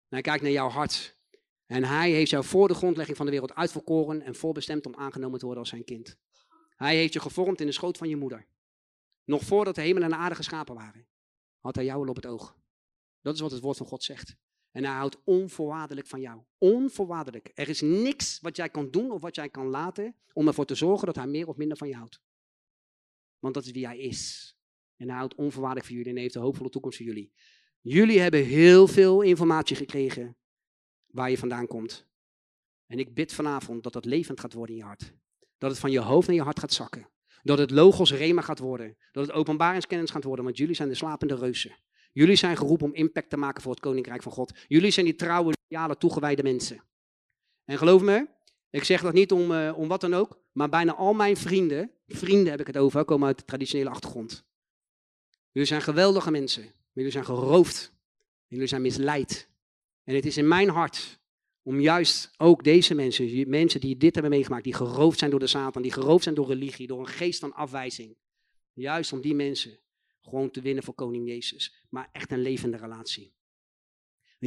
Hij kijkt naar jouw hart. En hij heeft jou voor de grondlegging van de wereld uitverkoren en voorbestemd om aangenomen te worden als zijn kind. Hij heeft je gevormd in de schoot van je moeder. Nog voordat de hemel en de aarde geschapen waren, had hij jou al op het oog. Dat is wat het woord van God zegt. En hij houdt onvoorwaardelijk van jou. Onvoorwaardelijk. Er is niks wat jij kan doen of wat jij kan laten om ervoor te zorgen dat hij meer of minder van je houdt. Want dat is wie hij is. En hij houdt onvoorwaardelijk van jullie en heeft een hoopvolle toekomst voor jullie. Jullie hebben heel veel informatie gekregen waar je vandaan komt. En ik bid vanavond dat dat levend gaat worden in je hart. Dat het van je hoofd naar je hart gaat zakken. Dat het logos rema gaat worden. Dat het openbaringskennis gaat worden, want jullie zijn de slapende reuzen. Jullie zijn geroepen om impact te maken voor het koninkrijk van God. Jullie zijn die trouwe, loyale, toegewijde mensen. En geloof me, ik zeg dat niet om, uh, om wat dan ook, maar bijna al mijn vrienden, vrienden heb ik het over, komen uit de traditionele achtergrond. Jullie zijn geweldige mensen. Jullie zijn geroofd. Jullie zijn misleid. En het is in mijn hart Om juist ook deze mensen, mensen die dit hebben meegemaakt, die geroofd zijn door de Satan, die geroofd zijn door religie, door een geest van afwijzing. Juist om die mensen gewoon te winnen voor Koning Jezus. Maar echt een levende relatie.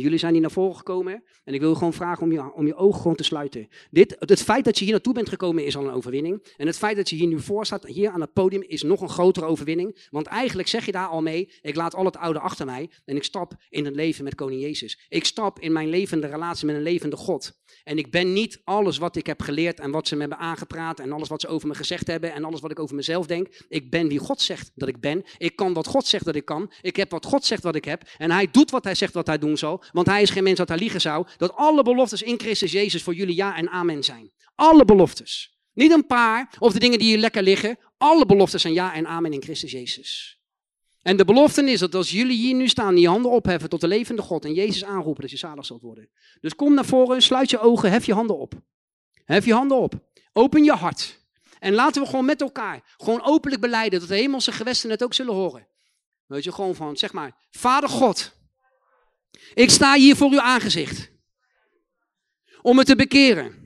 Jullie zijn hier naar voren gekomen en ik wil gewoon vragen om je, om je ogen gewoon te sluiten. Dit, het feit dat je hier naartoe bent gekomen is al een overwinning. En het feit dat je hier nu voor staat, hier aan het podium, is nog een grotere overwinning. Want eigenlijk zeg je daar al mee, ik laat al het oude achter mij en ik stap in het leven met Koning Jezus. Ik stap in mijn levende relatie met een levende God. En ik ben niet alles wat ik heb geleerd en wat ze me hebben aangepraat en alles wat ze over me gezegd hebben en alles wat ik over mezelf denk. Ik ben wie God zegt dat ik ben. Ik kan wat God zegt dat ik kan. Ik heb wat God zegt wat ik heb. En hij doet wat hij zegt wat hij doen zal. Want hij is geen mens dat hij liegen zou. Dat alle beloftes in Christus Jezus voor jullie ja en amen zijn. Alle beloftes. Niet een paar of de dingen die hier lekker liggen. Alle beloftes zijn ja en amen in Christus Jezus. En de belofte is dat als jullie hier nu staan, die handen opheffen tot de levende God en Jezus aanroepen, dat je zalig zult worden. Dus kom naar voren, sluit je ogen, hef je handen op. Hef je handen op. Open je hart. En laten we gewoon met elkaar, gewoon openlijk beleiden, dat de hemelse gewesten het ook zullen horen. Weet je, gewoon van, zeg maar, Vader God, ik sta hier voor uw aangezicht. Om me te bekeren.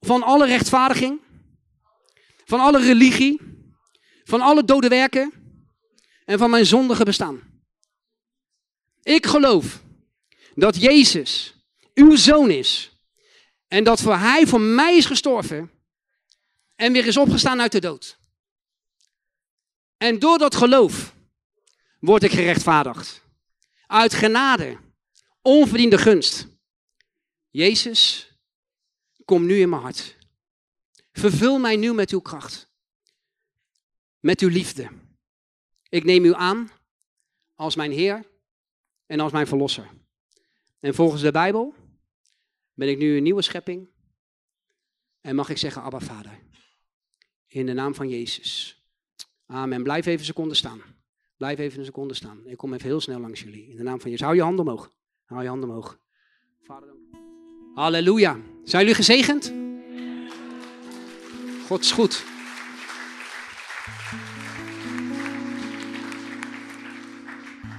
Van alle rechtvaardiging, van alle religie, van alle dode werken en van mijn zondige bestaan. Ik geloof dat Jezus uw zoon is en dat voor hij voor mij is gestorven en weer is opgestaan uit de dood. En door dat geloof word ik gerechtvaardigd. Uit genade, onverdiende gunst. Jezus, kom nu in mijn hart. Vervul mij nu met uw kracht. Met uw liefde. Ik neem u aan als mijn Heer en als mijn Verlosser. En volgens de Bijbel ben ik nu een nieuwe schepping. En mag ik zeggen, Abba Vader. In de naam van Jezus. Amen. Blijf even een seconde staan. Blijf even een seconde staan. Ik kom even heel snel langs jullie. In de naam van Jezus. Hou je handen omhoog. Hou je handen omhoog. Vader, Halleluja. Zijn jullie gezegend? God is goed.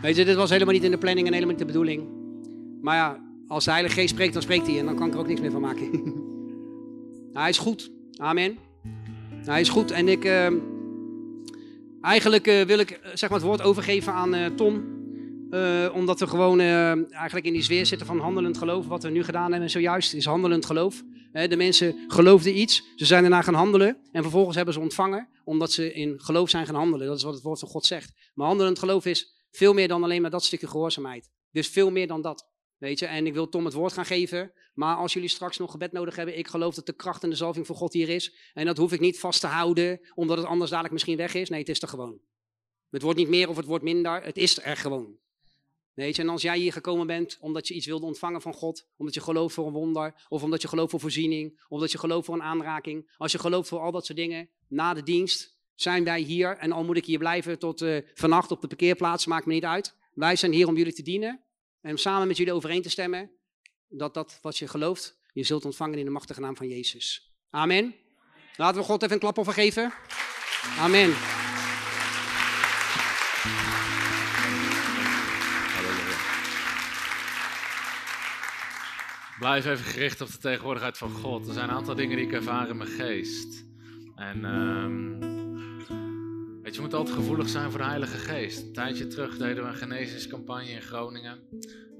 Weet je, dit was helemaal niet in de planning en helemaal niet de bedoeling. Maar ja, als de Heilige Geest spreekt, dan spreekt hij en dan kan ik er ook niks meer van maken. hij is goed. Amen. Hij is goed en ik... Uh, eigenlijk uh, wil ik eh, zeg maar het woord overgeven aan uh, Tom. omdat we gewoon eigenlijk in die sfeer zitten van handelend geloof. Wat we nu gedaan hebben zojuist is handelend geloof. de mensen geloofden iets, ze zijn daarna gaan handelen. En vervolgens hebben ze ontvangen, omdat ze in geloof zijn gaan handelen. Dat is wat het woord van God zegt. Maar handelend geloof is veel meer dan alleen maar dat stukje gehoorzaamheid. Dus veel meer dan dat. Weet je, en ik wil Tom het woord gaan geven. Maar als jullie straks nog gebed nodig hebben, ik geloof dat de kracht en de zalving van God hier is. En dat hoef ik niet vast te houden, omdat het anders dadelijk misschien weg is. Nee, het is er gewoon. Het wordt niet meer of het wordt minder, het is er gewoon. Weet je, en als jij hier gekomen bent omdat je iets wilde ontvangen van God, omdat je gelooft voor een wonder, of omdat je gelooft voor voorziening, omdat je gelooft voor een aanraking, als je gelooft voor al dat soort dingen, na de dienst, zijn wij hier. En al moet ik hier blijven tot uh, vannacht op de parkeerplaats, maakt me niet uit. Wij zijn hier om jullie te dienen. En om samen met jullie overeen te stemmen. Dat dat wat je gelooft, je zult ontvangen in de machtige naam van Jezus. Amen. Laten we God even een klap over geven. Amen. Blijf even gericht op de tegenwoordigheid van God. Er zijn een aantal dingen die ik ervaar in mijn geest. En um, je, moet altijd gevoelig zijn voor de Heilige Geest. Een tijdje terug deden we een genezingscampagne in Groningen.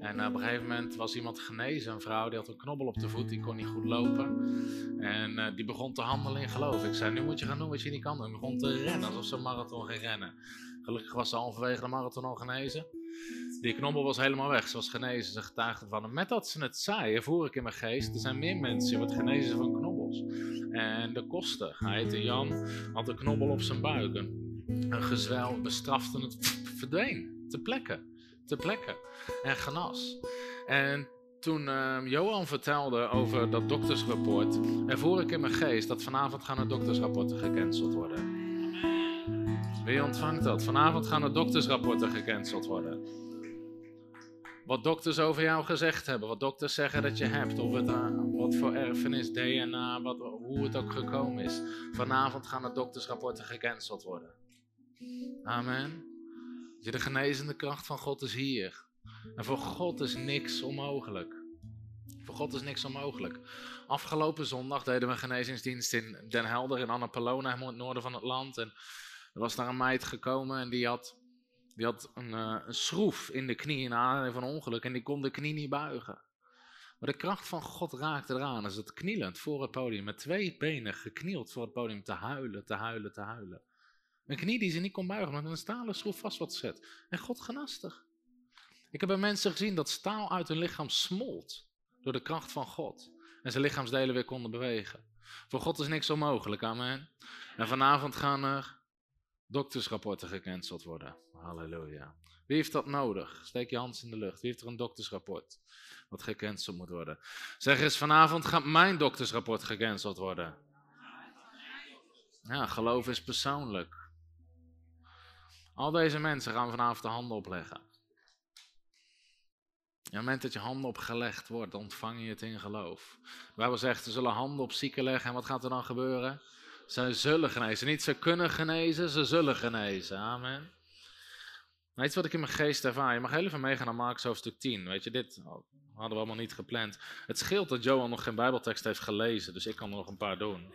En op een gegeven moment was iemand genezen, een vrouw die had een knobbel op de voet, die kon niet goed lopen. En uh, die begon te handelen in geloof. Ik zei, nu moet je gaan doen wat je niet kan doen. Die begon te rennen, alsof ze een marathon ging rennen. Gelukkig was ze halverwege de marathon al genezen. Die knobbel was helemaal weg, ze was genezen, ze getuigde van hem. Met dat ze het zei, voer ik in mijn geest, er zijn meer mensen die genezen van knobbels. En de kosten, hij heette Jan, had een knobbel op zijn buik. Een gezwel bestrafte het verdween. Te plekken. Te plekken. En genas. En toen uh, Johan vertelde over dat doktersrapport, ervoor ik in mijn geest dat vanavond gaan de doktersrapporten gecanceld worden. Wie ontvangt dat? Vanavond gaan de doktersrapporten gecanceld worden. Wat dokters over jou gezegd hebben, wat dokters zeggen dat je hebt, of het, uh, wat voor erfenis, DNA, wat, hoe het ook gekomen is. Vanavond gaan de doktersrapporten gecanceld worden. Amen. De genezende kracht van God is hier. En voor God is niks onmogelijk. Voor God is niks onmogelijk. Afgelopen zondag deden we een genezingsdienst in Den Helder in Annapolona, helemaal in het noorden van het land. En er was daar een meid gekomen en die had, die had een, uh, een schroef in de knie in aanleiding van een ongeluk en die kon de knie niet buigen. Maar de kracht van God raakte eraan. Is het knielend voor het podium, met twee benen geknield voor het podium, te huilen, te huilen, te huilen. Een knie die ze niet kon buigen, met een stalen schroef vast wat zet. En God genastig. Ik heb bij mensen gezien dat staal uit hun lichaam smolt door de kracht van God. En zijn lichaamsdelen weer konden bewegen. Voor God is niks onmogelijk, amen. En vanavond gaan er doktersrapporten gecanceld worden. Halleluja. Wie heeft dat nodig? Steek je hand in de lucht. Wie heeft er een doktersrapport wat gecanceld moet worden? Zeg eens, vanavond gaat mijn doktersrapport gecanceld worden. Ja, geloof is persoonlijk. Al deze mensen gaan vanavond de handen opleggen. op het moment dat je handen opgelegd wordt, ontvang je het in geloof. De Bijbel zegt, ze zullen handen op zieken leggen. En wat gaat er dan gebeuren? Ze zullen genezen. Niet ze kunnen genezen, ze zullen genezen. Amen. Weet je wat ik in mijn geest ervaar? Je mag heel even meegaan naar Marcus hoofdstuk 10. Weet je, dit hadden we allemaal niet gepland. Het scheelt dat Johan nog geen bijbeltekst heeft gelezen, dus ik kan er nog een paar doen.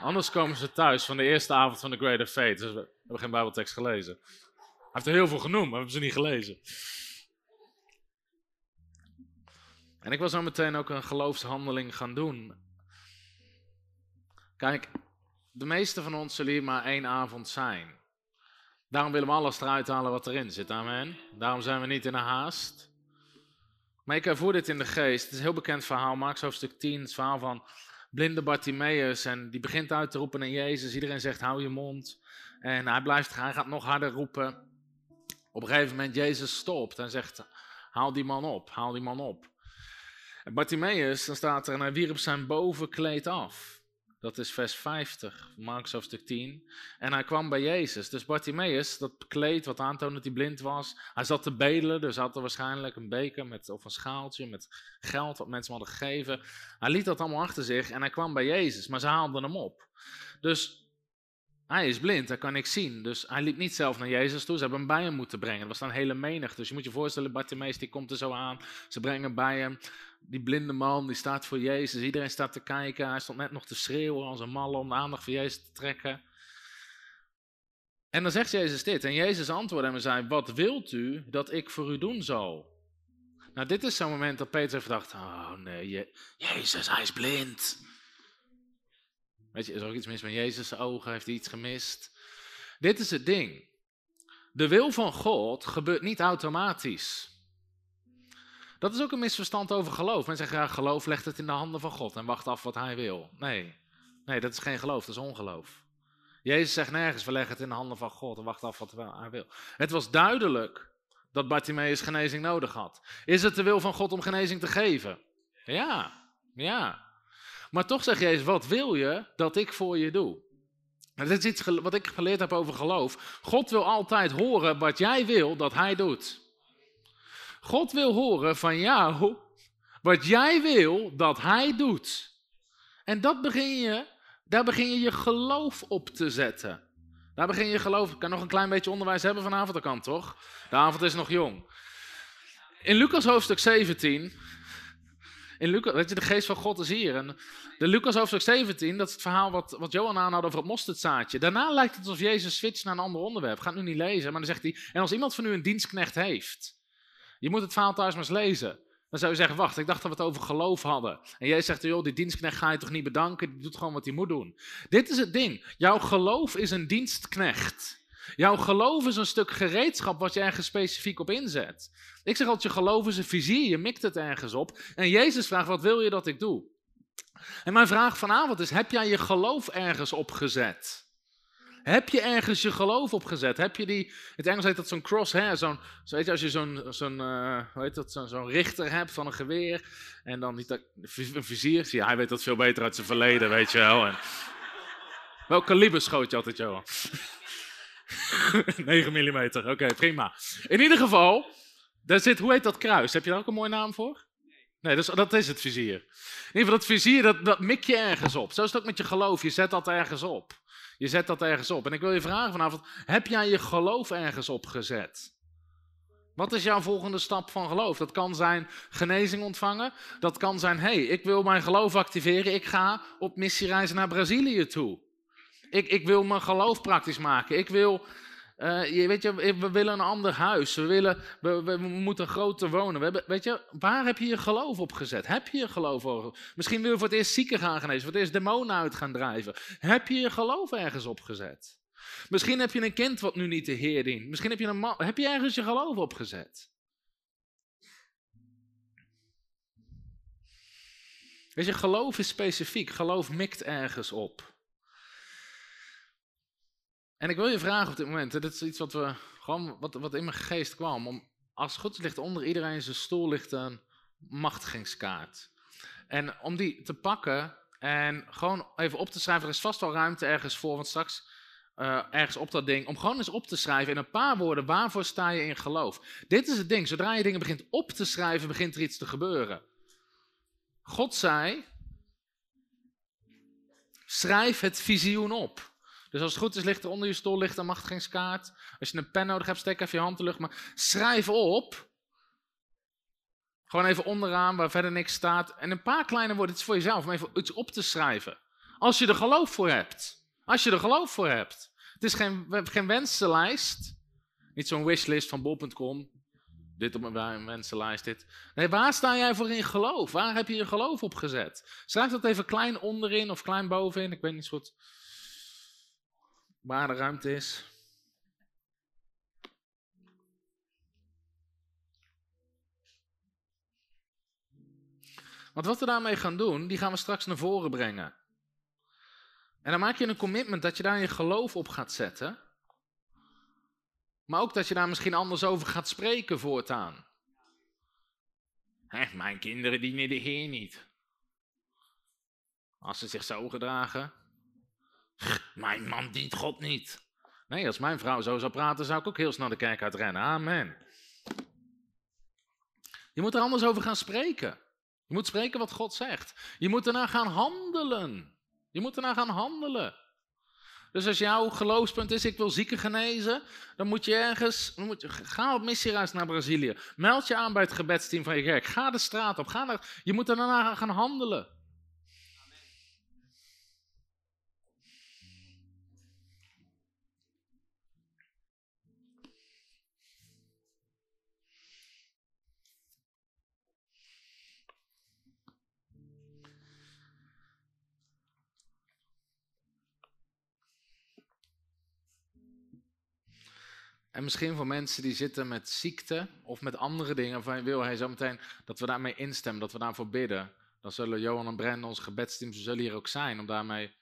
Anders komen ze thuis van de eerste avond van de Greater Fate. Dus we hebben geen bijbeltekst gelezen. Hij heeft er heel veel genoemd, maar hebben ze niet gelezen. En ik wil zo meteen ook een geloofshandeling gaan doen. Kijk, de meeste van ons zullen hier maar één avond zijn. Daarom willen we alles eruit halen wat erin zit, amen. Daarom zijn we niet in een haast. Maar ik ervoer dit in de geest. Het is een heel bekend verhaal, Marks hoofdstuk 10, het verhaal van blinde Bartimaeus. En die begint uit te roepen naar Jezus. Iedereen zegt, hou je mond. En hij blijft, hij gaat nog harder roepen. Op een gegeven moment, Jezus stopt en zegt, haal die man op, haal die man op. En Bartimaeus, dan staat er, en hij wierp zijn bovenkleed af. Dat is vers 50, Marcus hoofdstuk 10. En hij kwam bij Jezus. Dus Bartimaeus, dat kleed wat aantoonde dat hij blind was, hij zat te bedelen, dus had er waarschijnlijk een beker met, of een schaaltje met geld wat mensen hadden gegeven. Hij liet dat allemaal achter zich en hij kwam bij Jezus, maar ze haalden hem op. Dus hij is blind, hij kan niks zien. Dus hij liep niet zelf naar Jezus toe. Ze hebben hem bij hem moeten brengen. Er was dan een hele menigte. Dus je moet je voorstellen, Bartimaeus die komt er zo aan. Ze brengen bij hem. Die blinde man die staat voor Jezus. Iedereen staat te kijken. Hij stond net nog te schreeuwen als een malle om de aandacht voor Jezus te trekken. En dan zegt Jezus dit. En Jezus antwoordde hem en zei, wat wilt u dat ik voor u doen zal? Nou, dit is zo'n moment dat Peter heeft gedacht, oh nee, Je Jezus, hij is blind. Weet je, is er ook iets mis met Jezus' ogen? Heeft hij iets gemist? Dit is het ding. De wil van God gebeurt niet automatisch. Dat is ook een misverstand over geloof. Mensen zeggen, ja, geloof legt het in de handen van God en wacht af wat hij wil. Nee, nee, dat is geen geloof, dat is ongeloof. Jezus zegt nergens, we leggen het in de handen van God en wacht af wat hij wil. Het was duidelijk dat Bartimaeus genezing nodig had. Is het de wil van God om genezing te geven? Ja, ja. Maar toch zegt Jezus, wat wil je dat ik voor je doe? Dat is iets wat ik geleerd heb over geloof. God wil altijd horen wat jij wil dat hij doet. God wil horen van jou wat jij wil dat hij doet. En dat begin je, daar begin je je geloof op te zetten. Daar begin je geloof. Ik kan nog een klein beetje onderwijs hebben vanavond, dat kan toch? De avond is nog jong. In Lucas hoofdstuk 17 in Lucas, weet je, de geest van God is hier. En de Lucas hoofdstuk 17, dat is het verhaal wat, wat Johan aanhoudt over het mosterdzaadje. Daarna lijkt het alsof Jezus switcht naar een ander onderwerp. Ga het nu niet lezen, maar dan zegt hij, en als iemand van u een dienstknecht heeft, je moet het verhaal thuis maar eens lezen. Dan zou je zeggen, wacht, ik dacht dat we het over geloof hadden. En jij zegt, joh, die dienstknecht ga je toch niet bedanken, die doet gewoon wat hij moet doen. Dit is het ding, jouw geloof is een dienstknecht. Jouw geloof is een stuk gereedschap wat je ergens specifiek op inzet. Ik zeg altijd, je geloof is een vizier, je mikt het ergens op. En Jezus vraagt, wat wil je dat ik doe? En mijn vraag vanavond is, heb jij je geloof ergens opgezet? Heb je ergens je geloof opgezet? Heb je die, het Engels heet dat zo'n crosshair, zo'n, zo weet je, als je zo'n, zo'n, uh, hoe heet dat, zo'n, zo'n richter hebt van een geweer en dan niet een vizier, zie hij weet dat veel beter uit zijn verleden, weet je wel. En, welk kaliber schoot je altijd, Johan? 9 mm, oké, prima. In ieder geval, daar zit, hoe heet dat kruis? Heb je daar ook een mooie naam voor? Nee, dus, dat is het vizier. In ieder geval, dat vizier, dat, dat mik je ergens op. Zo is het ook met je geloof, je zet dat ergens op. Je zet dat ergens op. En ik wil je vragen vanavond, heb jij je geloof ergens opgezet? Wat is jouw volgende stap van geloof? Dat kan zijn genezing ontvangen. Dat kan zijn, hé, hey, ik wil mijn geloof activeren. Ik ga op missiereis naar Brazilië toe. Ik, ik wil mijn geloof praktisch maken. Ik wil, uh, je, weet je, we willen een ander huis. We, willen, we, moeten groter wonen. We hebben, weet je, waar heb je je geloof op gezet? Heb je je geloof op? Misschien wil je voor het eerst zieken gaan genezen, voor het eerst demonen uit gaan drijven. Heb je je geloof ergens opgezet? Misschien heb je een kind wat nu niet de Heer dient. Misschien heb je een man. Heb je ergens je geloof opgezet? Weet je, geloof is specifiek. Geloof mikt ergens op. En ik wil je vragen op dit moment, dit is iets wat, we, gewoon, wat, wat in mijn geest kwam. Om, als is, ligt onder iedereen zijn stoel ligt een machtigingskaart. En om die te pakken en gewoon even op te schrijven, er is vast wel ruimte ergens voor, want straks uh, ergens op dat ding, om gewoon eens op te schrijven in een paar woorden, waarvoor sta je in geloof? Dit is het ding, zodra je dingen begint op te schrijven, begint er iets te gebeuren. God zei, schrijf het visioen op. Dus als het goed is, ligt er onder je stoel ligt een machtigingskaart. Als je een pen nodig hebt, steek even je hand in de lucht. Maar schrijf op. Gewoon even onderaan, waar verder niks staat. En een paar kleine woorden, het is voor jezelf, om even iets op te schrijven. Als je er geloof voor hebt. Als je er geloof voor hebt. Het is geen, geen wensenlijst. Niet zo'n wishlist van bol.com. Dit op mijn wensenlijst, dit. Nee, waar sta jij voor in geloof? Waar heb je je geloof op gezet? Schrijf dat even klein onderin of klein bovenin. Ik weet niet zo goed waar de ruimte is. Want wat we daarmee gaan doen, die gaan we straks naar voren brengen. En dan maak je een commitment dat je daar je geloof op gaat zetten. Maar ook dat je daar misschien anders over gaat spreken voortaan. Hè, mijn kinderen dienen de Heer niet. Als ze zich zo gedragen. Mijn man dient God niet. Nee, als mijn vrouw zo zou praten, zou ik ook heel snel de kerk uitrennen. Amen. Je moet er anders over gaan spreken. Je moet spreken wat God zegt. Je moet ernaar gaan handelen. Je moet ernaar gaan handelen. Dus als jouw geloofspunt is, ik wil zieken genezen, dan moet je ergens, moet je, ga op missiereis naar Brazilië. Meld je aan bij het gebedsteam van je kerk. Ga de straat op. Ga naar, je moet ernaar gaan handelen. En misschien voor mensen die zitten met ziekte of met andere dingen, van wil hij zo meteen dat we daarmee instemmen, dat we daarvoor bidden. Dan zullen Johan en Brenda, ons gebedsteam, ze zullen hier ook zijn om daarmee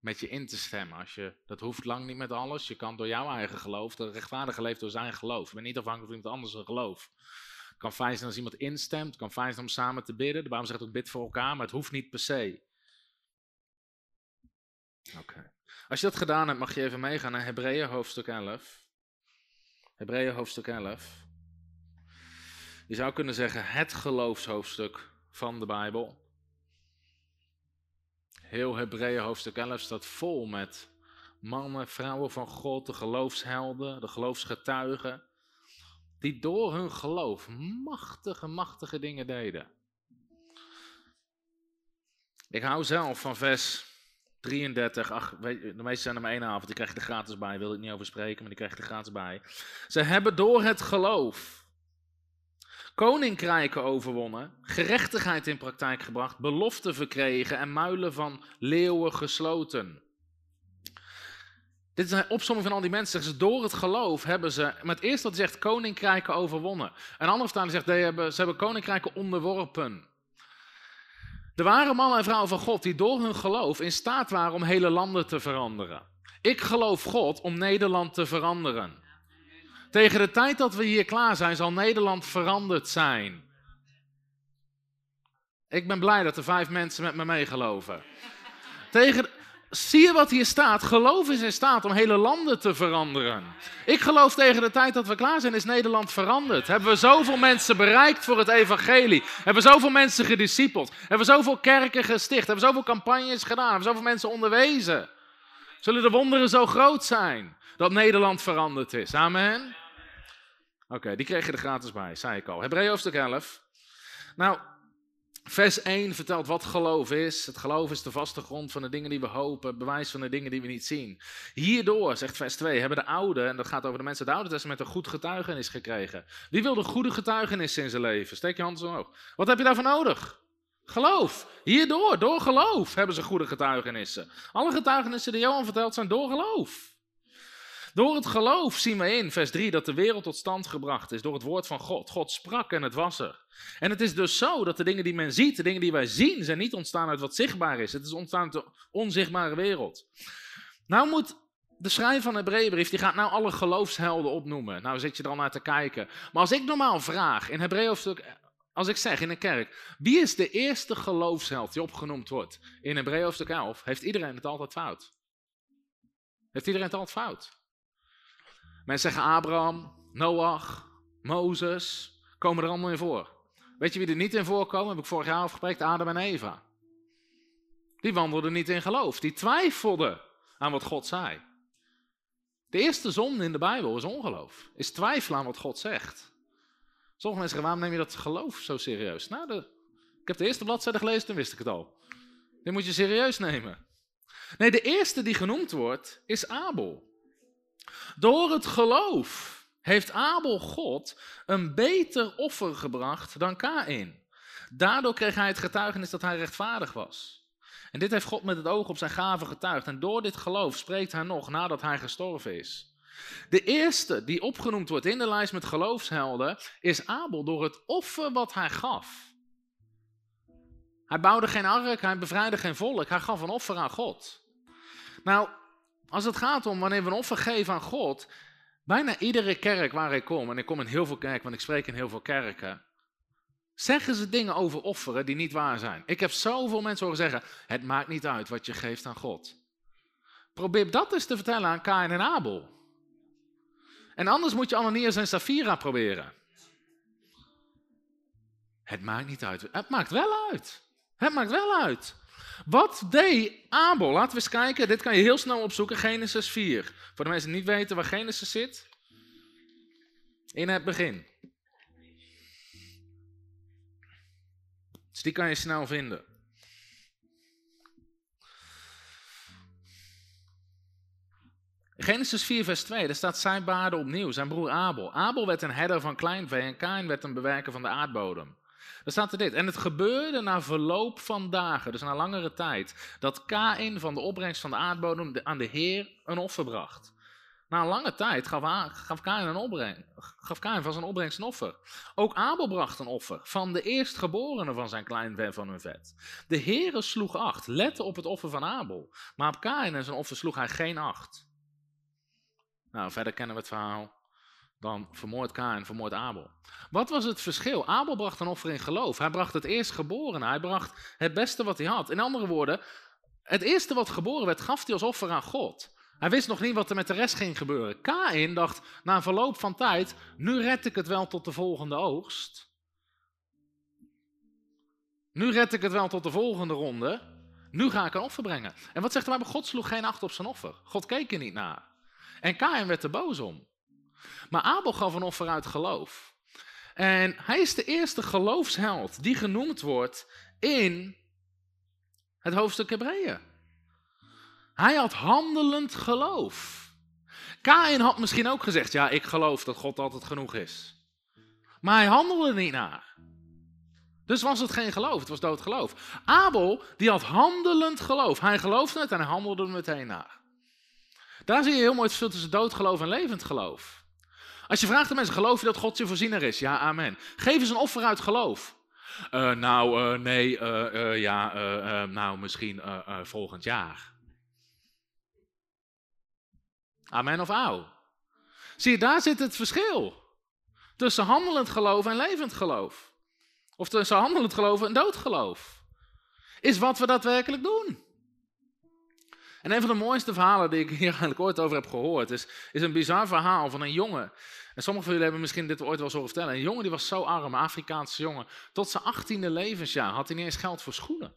met je in te stemmen. Als je, dat hoeft lang niet met alles. Je kan door jouw eigen geloof, de rechtvaardige leeft door zijn geloof. Je bent niet afhankelijk van iemand anders geloof. Het kan fijn zijn als iemand instemt, het kan fijn zijn om samen te bidden. De Bijbel zegt ook bid voor elkaar, maar het hoeft niet per se. Oké. Als je dat gedaan hebt, mag je even meegaan naar Hebreeën hoofdstuk 11. Hebreeën hoofdstuk 11. Je zou kunnen zeggen het geloofshoofdstuk van de Bijbel. Heel Hebreeën hoofdstuk 11 staat vol met mannen, vrouwen van God, de geloofshelden, de geloofsgetuigen, die door hun geloof machtige, machtige dingen deden. Ik hou zelf van vers 33, ach, de meeste zijn er maar één avond, die krijg er gratis bij. Wil ik niet over spreken, maar die krijg je er gratis bij. Ze hebben door het geloof koninkrijken overwonnen, gerechtigheid in praktijk gebracht, beloften verkregen en muilen van leeuwen gesloten. Dit is een van al die mensen. Ze, door het geloof hebben ze, met eerst wat zegt, koninkrijken overwonnen. Een andere vertaling zegt, ze hebben koninkrijken onderworpen. Er waren mannen en vrouwen van God die door hun geloof in staat waren om hele landen te veranderen. Ik geloof God om Nederland te veranderen. Tegen de tijd dat we hier klaar zijn, zal Nederland veranderd zijn. Ik ben blij dat er vijf mensen met me meegeloven. Tegen, Zie je wat hier staat? Geloof is in staat om hele landen te veranderen. Ik geloof tegen de tijd dat we klaar zijn, is Nederland veranderd. Hebben we zoveel mensen bereikt voor het evangelie? Hebben we zoveel mensen gediscipeld? Hebben we zoveel kerken gesticht? Hebben we zoveel campagnes gedaan? Hebben we zoveel mensen onderwezen? Zullen de wonderen zo groot zijn dat Nederland veranderd is? Amen. Oké, die kreeg je er gratis bij, zei ik al. Hebreeën hoofdstuk 11. Nou, vers 1 vertelt wat geloof is. Het geloof is de vaste grond van de dingen die we hopen, bewijs van de dingen die we niet zien. Hierdoor, zegt vers 2, hebben de oude, en dat gaat over de mensen uit het Oude Testament, een goed getuigenis gekregen. Wie wil de goede getuigenis in zijn leven? Steek je hand omhoog. Wat heb je daarvoor nodig? Geloof. Hierdoor, door geloof hebben ze goede getuigenissen. Alle getuigenissen die Johan vertelt zijn door geloof. Door het geloof zien we in vers 3 dat de wereld tot stand gebracht is door het woord van God. God sprak en het was er. En het is dus zo dat de dingen die men ziet, de dingen die wij zien, zijn niet ontstaan uit wat zichtbaar is. Het is ontstaan uit de onzichtbare wereld. Nou moet de schrijver van de Hebreeënbrief, die gaat nou alle geloofshelden opnoemen. Nou zit je er al naar te kijken. Maar als ik normaal vraag, in Hebreeën hoofdstuk als ik zeg in een kerk, wie is de eerste geloofsheld die opgenoemd wordt in Hebreeën hoofdstuk 11, heeft iedereen het altijd fout. Heeft iedereen het altijd fout. Mensen zeggen Abraham, Noach, Mozes, komen er allemaal in voor. Weet je wie er niet in voorkomen? Heb ik vorig jaar afgesproken, Adam en Eva. Die wandelden niet in geloof, die twijfelden aan wat God zei. De eerste zonde in de Bijbel is ongeloof, is twijfelen aan wat God zegt. Sommige mensen zeggen, waarom neem je dat geloof zo serieus? Nou, de, ik heb de eerste bladzijde gelezen, toen wist ik het al. Dit moet je serieus nemen. Nee, de eerste die genoemd wordt, is Abel. Door het geloof heeft Abel God een beter offer gebracht dan Kain. Daardoor kreeg hij het getuigenis dat hij rechtvaardig was. En dit heeft God met het oog op zijn gave getuigd. En door dit geloof spreekt hij nog nadat hij gestorven is. De eerste die opgenoemd wordt in de lijst met geloofshelden is Abel door het offer wat hij gaf. Hij bouwde geen ark, hij bevrijdde geen volk, hij gaf een offer aan God. Nou, als het gaat om wanneer we een offer geven aan God, bijna iedere kerk waar ik kom, en ik kom in heel veel kerken, want ik spreek in heel veel kerken, zeggen ze dingen over offeren die niet waar zijn. Ik heb zoveel mensen horen zeggen, het maakt niet uit wat je geeft aan God. Probeer dat eens te vertellen aan Kain en Abel. En anders moet je Ananias en Safira proberen. Het maakt niet uit. Het maakt wel uit. Het maakt wel uit. Wat deed Abel? Laten we eens kijken. Dit kan je heel snel opzoeken. Genesis 4. Voor de mensen die niet weten waar Genesis zit. In het begin. Dus die kan je snel vinden. Genesis 4, vers 2, daar staat zijn baarde opnieuw, zijn broer Abel. Abel werd een herder van kleinvee en Kain werd een bewerker van de aardbodem. Daar staat er dit. En het gebeurde na verloop van dagen, dus na langere tijd, dat Kain van de opbrengst van de aardbodem aan de Heer een offer bracht. Na een lange tijd gaf, Kain een gaf Kain van zijn opbrengst een offer. Ook Abel bracht een offer van de eerstgeborene van zijn kleinvee van hun vet. De Heere sloeg acht, lette op het offer van Abel, maar op Kain en zijn offer sloeg hij geen acht. Nou, verder kennen we het verhaal. Dan vermoord Kain, vermoord Abel. Wat was het verschil? Abel bracht een offer in geloof. Hij bracht het eerstgeborene. Hij bracht het beste wat hij had. In andere woorden, het eerste wat geboren werd, gaf hij als offer aan God. Hij wist nog niet wat er met de rest ging gebeuren. Kain dacht, na een verloop van tijd, nu red ik het wel tot de volgende oogst. Nu red ik het wel tot de volgende ronde. Nu ga ik een offer brengen. En wat zegt de Bijbel? God sloeg geen acht op zijn offer. God keek er niet naar. En Kain werd er boos om. Maar Abel gaf een offer uit geloof. En hij is de eerste geloofsheld die genoemd wordt in het hoofdstuk Hebreeën. Hij had handelend geloof. Kain had misschien ook gezegd, ja, ik geloof dat God altijd genoeg is. Maar hij handelde niet naar. Dus was het geen geloof, het was dood geloof. Abel, die had handelend geloof. Hij geloofde het en hij handelde er meteen naar. Daar zie je heel mooi het verschil tussen doodgeloof en levend geloof. Als je vraagt aan mensen, geloof je dat God je voorziener is? Ja, amen. Geef eens een offer uit geloof. Uh, nou, uh, nee, uh, ja, nou, misschien volgend jaar. Amen of auw. Zie je, daar zit het verschil. Tussen handelend geloof en levend geloof. Of tussen handelend geloof en doodgeloof. Is wat we daadwerkelijk doen. En een van de mooiste verhalen die ik hier eigenlijk ooit over heb gehoord, is, is een bizar verhaal van een jongen. En sommigen van jullie hebben misschien dit ooit wel eens horen vertellen. Een jongen die was zo arm, een Afrikaanse jongen. Tot zijn achttiende levensjaar had hij niet eens geld voor schoenen.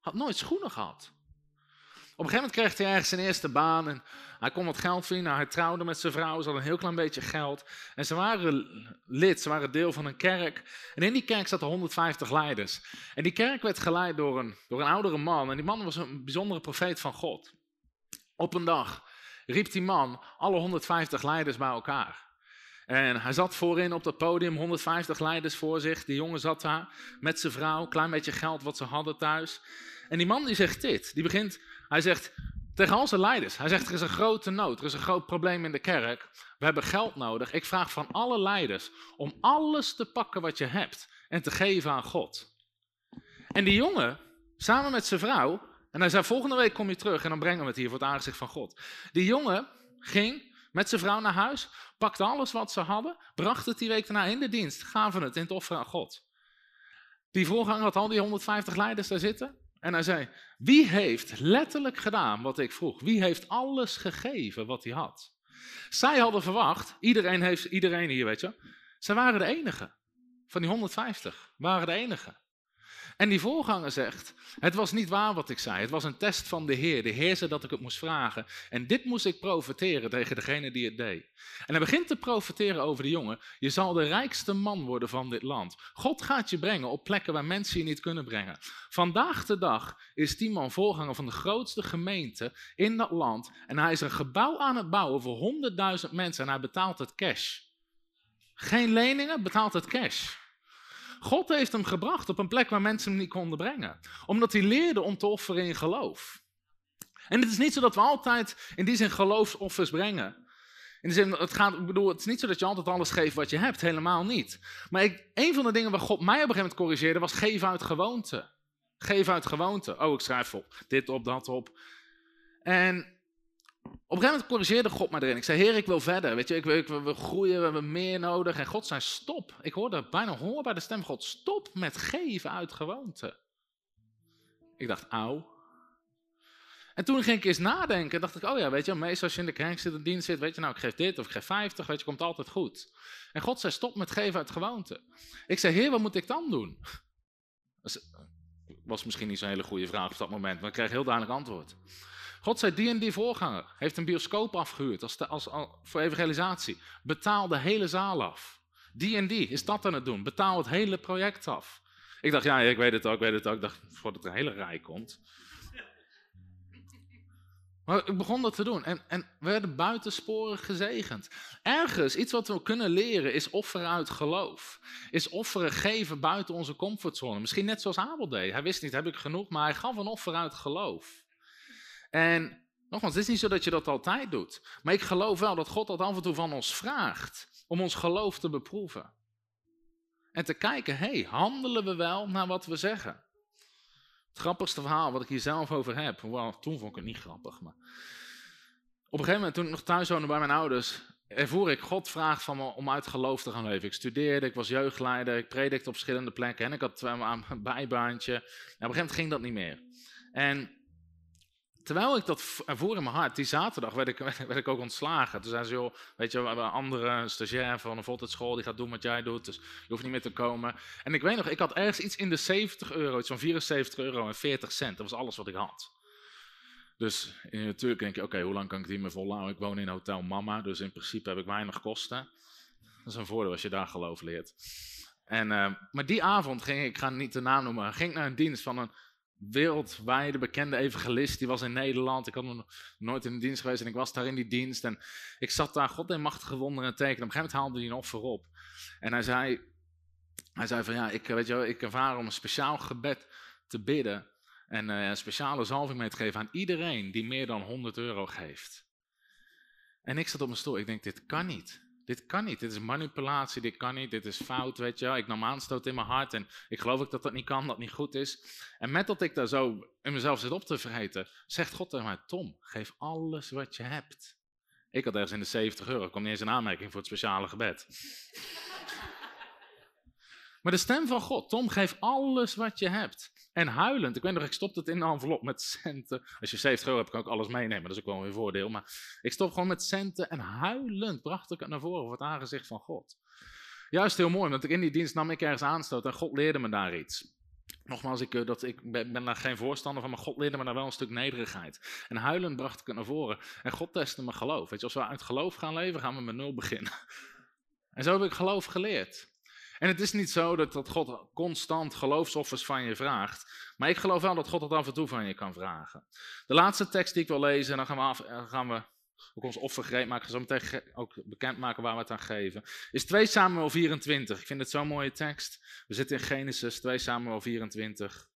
Had nooit schoenen gehad. Op een gegeven moment kreeg hij ergens zijn eerste baan en hij kon wat geld verdienen. Hij trouwde met zijn vrouw, ze hadden een heel klein beetje geld. En ze waren lid, ze waren deel van een kerk. En in die kerk zaten 150 leiders. En die kerk werd geleid door een, door een oudere man. En die man was een bijzondere profeet van God. Op een dag riep die man alle 150 leiders bij elkaar. En hij zat voorin op dat podium, 150 leiders voor zich. Die jongen zat daar met zijn vrouw, klein beetje geld wat ze hadden thuis. En die man die zegt dit, die begint, hij zegt tegen zijn leiders, hij zegt er is een grote nood, er is een groot probleem in de kerk. We hebben geld nodig. Ik vraag van alle leiders om alles te pakken wat je hebt en te geven aan God. En die jongen, samen met zijn vrouw, en hij zei volgende week kom je terug en dan brengen we het hier voor het aangezicht van God. Die jongen ging met zijn vrouw naar huis, pakte alles wat ze hadden, bracht het die week daarna in de dienst, gaven het in het offer aan God. Die voorganger had al die 150 leiders daar zitten. En hij zei, wie heeft letterlijk gedaan wat ik vroeg? Wie heeft alles gegeven wat hij had? Zij hadden verwacht, iedereen, heeft, iedereen hier, weet je, zij waren de enige. Van die 150 waren de enige. En die voorganger zegt, het was niet waar wat ik zei, het was een test van de Heer. De Heer zei dat ik het moest vragen. En dit moest ik profeteren tegen degene die het deed. En hij begint te profeteren over de jongen, je zal de rijkste man worden van dit land. God gaat je brengen op plekken waar mensen je niet kunnen brengen. Vandaag de dag is die man voorganger van de grootste gemeente in dat land. En hij is een gebouw aan het bouwen voor 100.000 mensen en hij betaalt het cash. Geen leningen, betaalt het cash. God heeft hem gebracht op een plek waar mensen hem niet konden brengen. Omdat hij leerde om te offeren in geloof. En het is niet zo dat we altijd in die zin geloofsoffers brengen. In de zin, het, gaat, ik bedoel, het is niet zo dat je altijd alles geeft wat je hebt, helemaal niet. Maar ik, een van de dingen waar God mij op een gegeven moment corrigeerde was geven uit gewoonte. Geven uit gewoonte. Oh, ik schrijf op dit op, dat op. En op een gegeven moment corrigeerde God mij erin. Ik zei, Heer, ik wil verder. Weet je, ik, we, we groeien, we hebben meer nodig. En God zei, stop. Ik hoorde bijna hoorbaar de stem God. Stop met geven uit gewoonte. Ik dacht, auw. En toen ging ik eens nadenken. dacht ik, oh ja, weet je, meestal als je in de kerk zit, in dienst zit, weet je, nou, ik geef dit of ik geef 50, weet je, komt altijd goed. En God zei, stop met geven uit gewoonte. Ik zei, Heer, wat moet ik dan doen? Dat was misschien niet zo'n hele goede vraag op dat moment, maar ik kreeg heel duidelijk antwoord. God zei, die voorganger heeft een bioscoop afgehuurd als, als, voor evangelisatie. Betaal de hele zaal af. Die en die is dat aan het doen. Betaal het hele project af. Ik dacht, ja, ik weet het ook, ik weet het ook. Ik dacht, voordat er een hele rij komt. Maar ik begon dat te doen en, en we werden buitensporig gezegend. Ergens, iets wat we kunnen leren, is offeren uit geloof. Is offeren geven buiten onze comfortzone. Misschien net zoals Abel deed. Hij wist niet, heb ik genoeg, maar hij gaf een offer uit geloof. En nogmaals, het is niet zo dat je dat altijd doet. Maar ik geloof wel dat God dat af en toe van ons vraagt. Om ons geloof te beproeven. En te kijken, hé, hey, handelen we wel naar wat we zeggen? Het grappigste verhaal wat ik hier zelf over heb. Toen vond ik het niet grappig. Maar... Op een gegeven moment, toen ik nog thuis woonde bij mijn ouders, ervoer ik God vraagt van me om uit geloof te gaan leven. Ik studeerde, ik was jeugdleider, ik predikte op verschillende plekken en ik had een bijbaantje. En op een gegeven moment ging dat niet meer. En Terwijl ik dat ervoor in mijn hart, die zaterdag werd ik, werd ik ook ontslagen. Toen zei ze, joh, weet je, we hebben een andere stagiair van een voltijdschool, die gaat doen wat jij doet, dus je hoeft niet meer te komen. En ik weet nog, ik had ergens iets in de 70 euro, iets van 74 euro en 40 cent. Dat was alles wat ik had. Dus natuurlijk denk je, oké, hoe lang kan ik die me volhouden? Ik woon in Hotel Mama, dus in principe heb ik weinig kosten. Dat is een voordeel als je daar geloof leert. En, uh, maar die avond ging ik, ik ga niet de naam noemen, ging naar een dienst van een wereldwijde bekende evangelist. Die was in Nederland. Ik had nog nooit in de dienst geweest en ik was daar in die dienst. En ik zat daar, God en machtige wonderen tekenen. Op een gegeven moment haalde hij een offer op. En hij zei, hij zei van ja, ik, weet je, ik ervaar om een speciaal gebed te bidden. En uh, een speciale zalving mee te geven aan iedereen die meer dan 100 euro geeft. En ik zat op mijn stoel. Ik denk, dit kan niet. Dit kan niet. Dit is manipulatie. Dit kan niet. Dit is fout. Weet je Ik nam aanstoot in mijn hart. En ik geloof ook dat dat niet kan. Dat niet goed is. En met dat ik daar zo in mezelf zit op te vreten. Zegt God tegen mij: Tom, geef alles wat je hebt. Ik had ergens in de 70 euro. Ik kwam niet eens in aanmerking voor het speciale gebed. maar de stem van God: Tom, geef alles wat je hebt. En huilend. Ik weet nog, ik stopte het in de envelop met centen. Als je 70 euro hebt, kan ik alles meenemen. Dat is ook wel een voordeel. Maar ik stop gewoon met centen en huilend bracht ik het naar voren voor het aangezicht van God. Juist heel mooi, want in die dienst nam ik ergens aanstoot en God leerde me daar iets. Nogmaals, ik, dat, ik ben, ben daar geen voorstander van, maar God leerde me daar wel een stuk nederigheid. En huilend bracht ik het naar voren. En God testte mijn geloof. Weet je, als we uit geloof gaan leven, gaan we met nul beginnen. En zo heb ik geloof geleerd. En het is niet zo dat, dat God constant geloofsoffers van je vraagt. Maar ik geloof wel dat God het af en toe van je kan vragen. De laatste tekst die ik wil lezen, en dan gaan we, af, gaan we ook ons offer gereed maken, zo meteen ook bekendmaken waar we het aan geven, is 2 Samuel 24. Ik vind het zo'n mooie tekst. We zitten in Genesis 2 Samuel 24.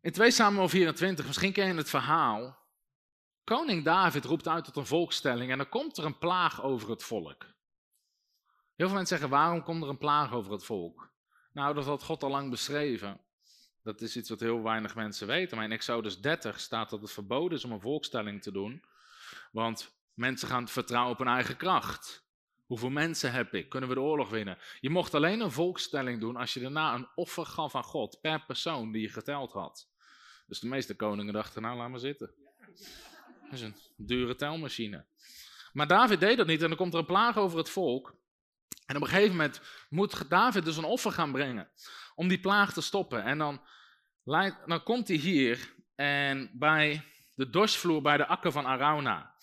In 2 Samuel 24, misschien ken je het verhaal. Koning David roept uit tot een volkstelling en dan komt er een plaag over het volk. Heel veel mensen zeggen, waarom komt er een plaag over het volk? Nou, dat had God al lang beschreven. Dat is iets wat heel weinig mensen weten. Maar in Exodus 30 staat dat het verboden is om een volkstelling te doen. Want mensen gaan vertrouwen op hun eigen kracht. Hoeveel mensen heb ik? Kunnen we de oorlog winnen? Je mocht alleen een volkstelling doen als je daarna een offer gaf aan God per persoon die je geteld had. Dus de meeste koningen dachten, nou laat maar zitten. Dat is een dure telmachine. Maar David deed dat niet en dan komt er een plaag over het volk. En op een gegeven moment moet David dus een offer gaan brengen om die plaag te stoppen. En dan, komt hij hier en bij de dorsvloer bij de akker van Arauna.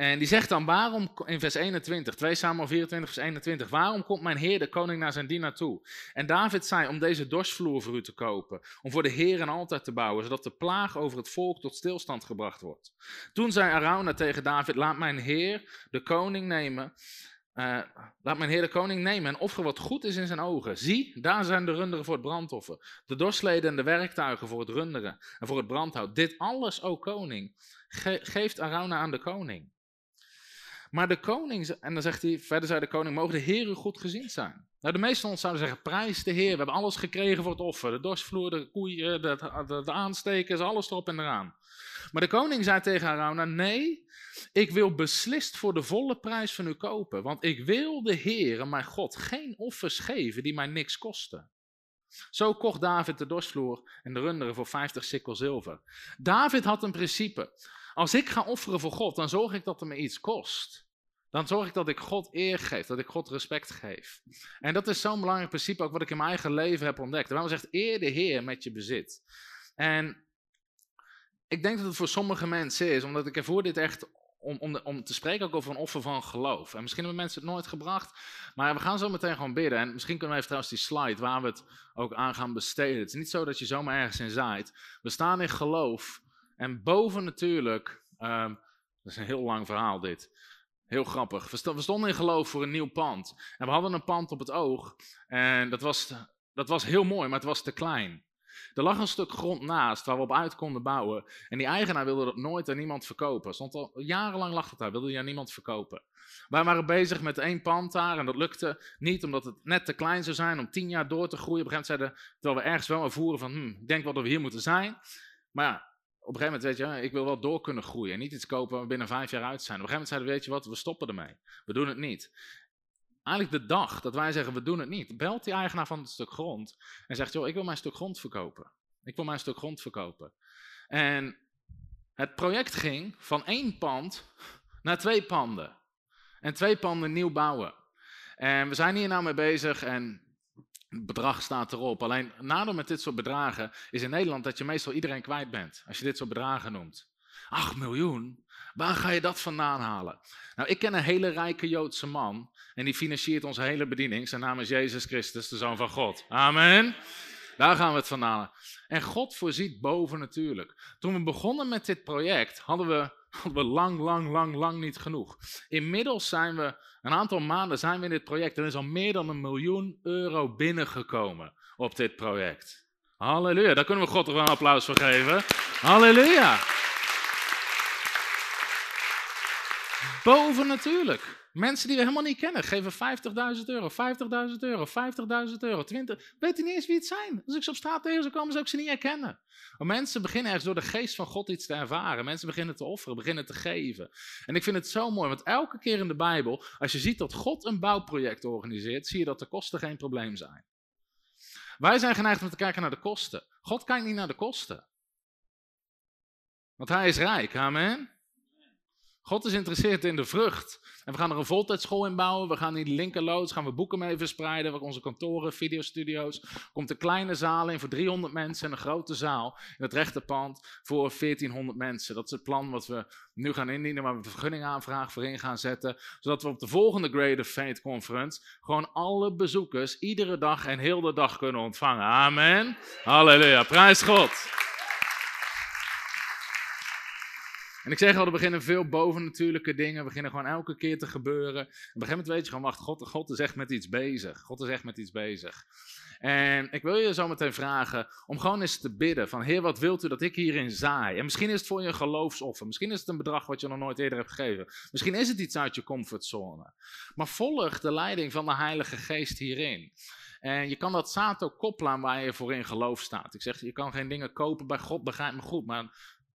En die zegt dan, waarom, in vers 21, 2 Samuel 24, vers 21, waarom komt mijn heer de koning naar zijn dienaar toe? En David zei, om deze dorsvloer voor u te kopen, om voor de heer een altaar te bouwen, zodat de plaag over het volk tot stilstand gebracht wordt. Toen zei Arauna tegen David, laat mijn heer de koning nemen uh, laat mijn heer de koning nemen en offeren wat goed is in zijn ogen. Zie, daar zijn de runderen voor het brandoffer, de dorsleden en de werktuigen voor het runderen en voor het brandhout. Dit alles, o koning, geeft Arauna aan de koning. Maar de koning, en dan zegt hij, verder zei de koning, mogen de u goed gezien zijn. Nou, de meesten ons zouden zeggen, prijs de heer, we hebben alles gekregen voor het offer. De dorsvloer, de koeien, de, de, aanstekers, alles erop en eraan. Maar de koning zei tegen Arauna, nee, ik wil beslist voor de volle prijs van u kopen, want ik wil de Heere, mijn God, geen offers geven die mij niks kosten. Zo kocht David de dorsvloer en de runderen voor 50 sikkel zilver. David had een principe. Als ik ga offeren voor God, dan zorg ik dat het me iets kost. Dan zorg ik dat ik God eer geef, dat ik God respect geef. En dat is zo'n belangrijk principe ook wat ik in mijn eigen leven heb ontdekt. De Bijbel zegt, eer de Heer met je bezit. En ik denk dat het voor sommige mensen is, omdat ik ervoor dit echt om, om, om te spreken ook over een offer van geloof. En misschien hebben mensen het nooit gebracht, maar we gaan zo meteen gewoon bidden. En misschien kunnen we even trouwens die slide waar we het ook aan gaan besteden. Het is niet zo dat je zomaar ergens in zaait. We staan in geloof en boven natuurlijk, um, dat is een heel lang verhaal dit. Heel grappig. We stonden in geloof voor een nieuw pand. En we hadden een pand op het oog. En dat was, dat was heel mooi, maar het was te klein. Er lag een stuk grond naast waar we op uit konden bouwen. En die eigenaar wilde dat nooit aan niemand verkopen. Stond al jarenlang lag het daar, wilde hij aan niemand verkopen. Wij waren bezig met één pand daar en dat lukte niet omdat het net te klein zou zijn om tien jaar door te groeien. Op een gegeven moment zeiden terwijl we ergens wel ervoeren van, hm, ik denk wel dat we hier moeten zijn. Maar ja, op een gegeven moment weet je, ik wil wel door kunnen groeien. En niet iets kopen waar we binnen vijf jaar uit zijn. Op een gegeven moment zeiden we, weet je wat, we stoppen ermee. We doen het niet. Eigenlijk de dag dat wij zeggen, we doen het niet, belt die eigenaar van het stuk grond en zegt, joh, ik wil mijn stuk grond verkopen. Ik wil mijn stuk grond verkopen. En het project ging van één pand naar twee panden. En twee panden nieuw bouwen. En we zijn hier nou mee bezig en het bedrag staat erop. Alleen nadeel met dit soort bedragen is in Nederland dat je meestal iedereen kwijt bent. Als je dit soort bedragen noemt. 8 miljoen? Waar ga je dat vandaan halen? Nou, ik ken een hele rijke Joodse man. En die financiert onze hele bediening. Zijn naam is Jezus Christus, de Zoon van God. Amen. Daar gaan we het vandaan halen. En God voorziet boven natuurlijk. Toen we begonnen met dit project, hadden we, hadden we lang, lang, lang, lang niet genoeg. Inmiddels zijn we, een aantal maanden zijn we in dit project. Er is al meer dan een miljoen euro binnengekomen op dit project. Halleluja, daar kunnen we God toch een applaus voor geven. Halleluja. Boven natuurlijk. Mensen die we helemaal niet kennen geven 50.000 euro, 50.000 euro, 50.000 euro, 20. Weten niet eens wie het zijn. Als ik ze op straat tegen zou komen, zou ik ze niet herkennen. Maar mensen beginnen ergens door de geest van God iets te ervaren. Mensen beginnen te offeren, beginnen te geven. En ik vind het zo mooi, want elke keer in de Bijbel, als je ziet dat God een bouwproject organiseert, zie je dat de kosten geen probleem zijn. Wij zijn geneigd om te kijken naar de kosten. God kijkt niet naar de kosten. Want hij is rijk, amen. God is geïnteresseerd in de vrucht. En we gaan er een voltijdschool in bouwen. We gaan in die linkerloods gaan we boeken mee verspreiden. We onze kantoren, videostudio's. Komt een kleine zaal in voor 300 mensen en een grote zaal in het rechterpand voor 1400 mensen. Dat is het plan wat we nu gaan indienen, waar we een vergunningaanvraag voor in gaan zetten. Zodat we op de volgende Greater Faith Conference gewoon alle bezoekers iedere dag en heel de dag kunnen ontvangen. Amen. Halleluja. Prijs God. En ik zeg al, er beginnen veel bovennatuurlijke dingen, beginnen gewoon elke keer te gebeuren. En op een gegeven moment weet je gewoon, wacht, God, God is echt met iets bezig. God is echt met iets bezig. En ik wil je zo meteen vragen om gewoon eens te bidden van, Heer, wat wilt u dat ik hierin zaai? En misschien is het voor je een geloofsoffer, misschien is het een bedrag wat je nog nooit eerder hebt gegeven. Misschien is het iets uit je comfortzone. Maar volg de leiding van de Heilige Geest hierin. En je kan dat zaad ook koppelen waar je voor in geloof staat. Ik zeg, je kan geen dingen kopen bij God, begrijp me goed, maar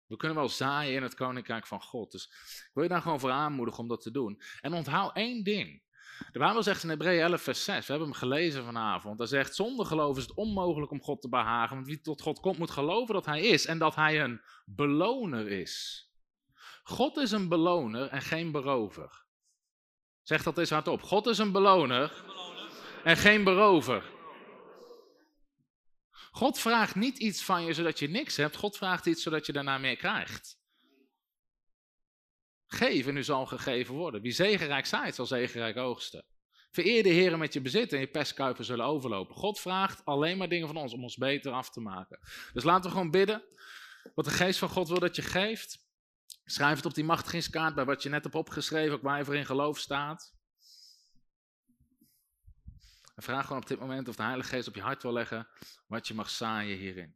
we kunnen wel zaaien in het koninkrijk van God. Dus ik wil je daar gewoon voor aanmoedigen om dat te doen. En onthoud één ding. De Bijbel zegt in Hebreeën 11 vers 6, we hebben hem gelezen vanavond. Daar zegt, zonder geloof is het onmogelijk om God te behagen. Want wie tot God komt moet geloven dat hij is en dat hij een beloner is. God is een beloner en geen berover. Zeg dat eens hardop. God is een beloner en geen berover. God vraagt niet iets van je zodat je niks hebt. God vraagt iets zodat je daarna meer krijgt. Geef en u zal gegeven worden. Wie zegenrijk zaait, zal zegenrijk oogsten. Vereer de Heer met je bezit en je pestkuipen zullen overlopen. God vraagt alleen maar dingen van ons om ons beter af te maken. Dus laten we gewoon bidden. Wat de geest van God wil dat je geeft. Schrijf het op die machtigingskaart bij wat je net hebt opgeschreven, ook waar je voor in geloof staat. En vraag gewoon op dit moment of de Heilige Geest op je hart wil leggen wat je mag zaaien hierin.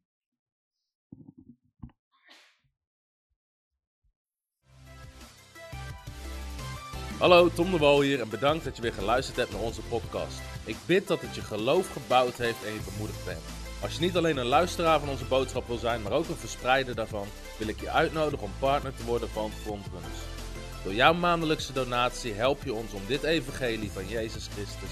Hallo, Tom de Wol hier en bedankt dat je weer geluisterd hebt naar onze podcast. Ik bid dat het je geloof gebouwd heeft en je bemoedigd bent. Als je niet alleen een luisteraar van onze boodschap wil zijn, maar ook een verspreider daarvan, wil ik je uitnodigen om partner te worden van Frontrunners. Door jouw maandelijkse donatie help je ons om dit evangelie van Jezus Christus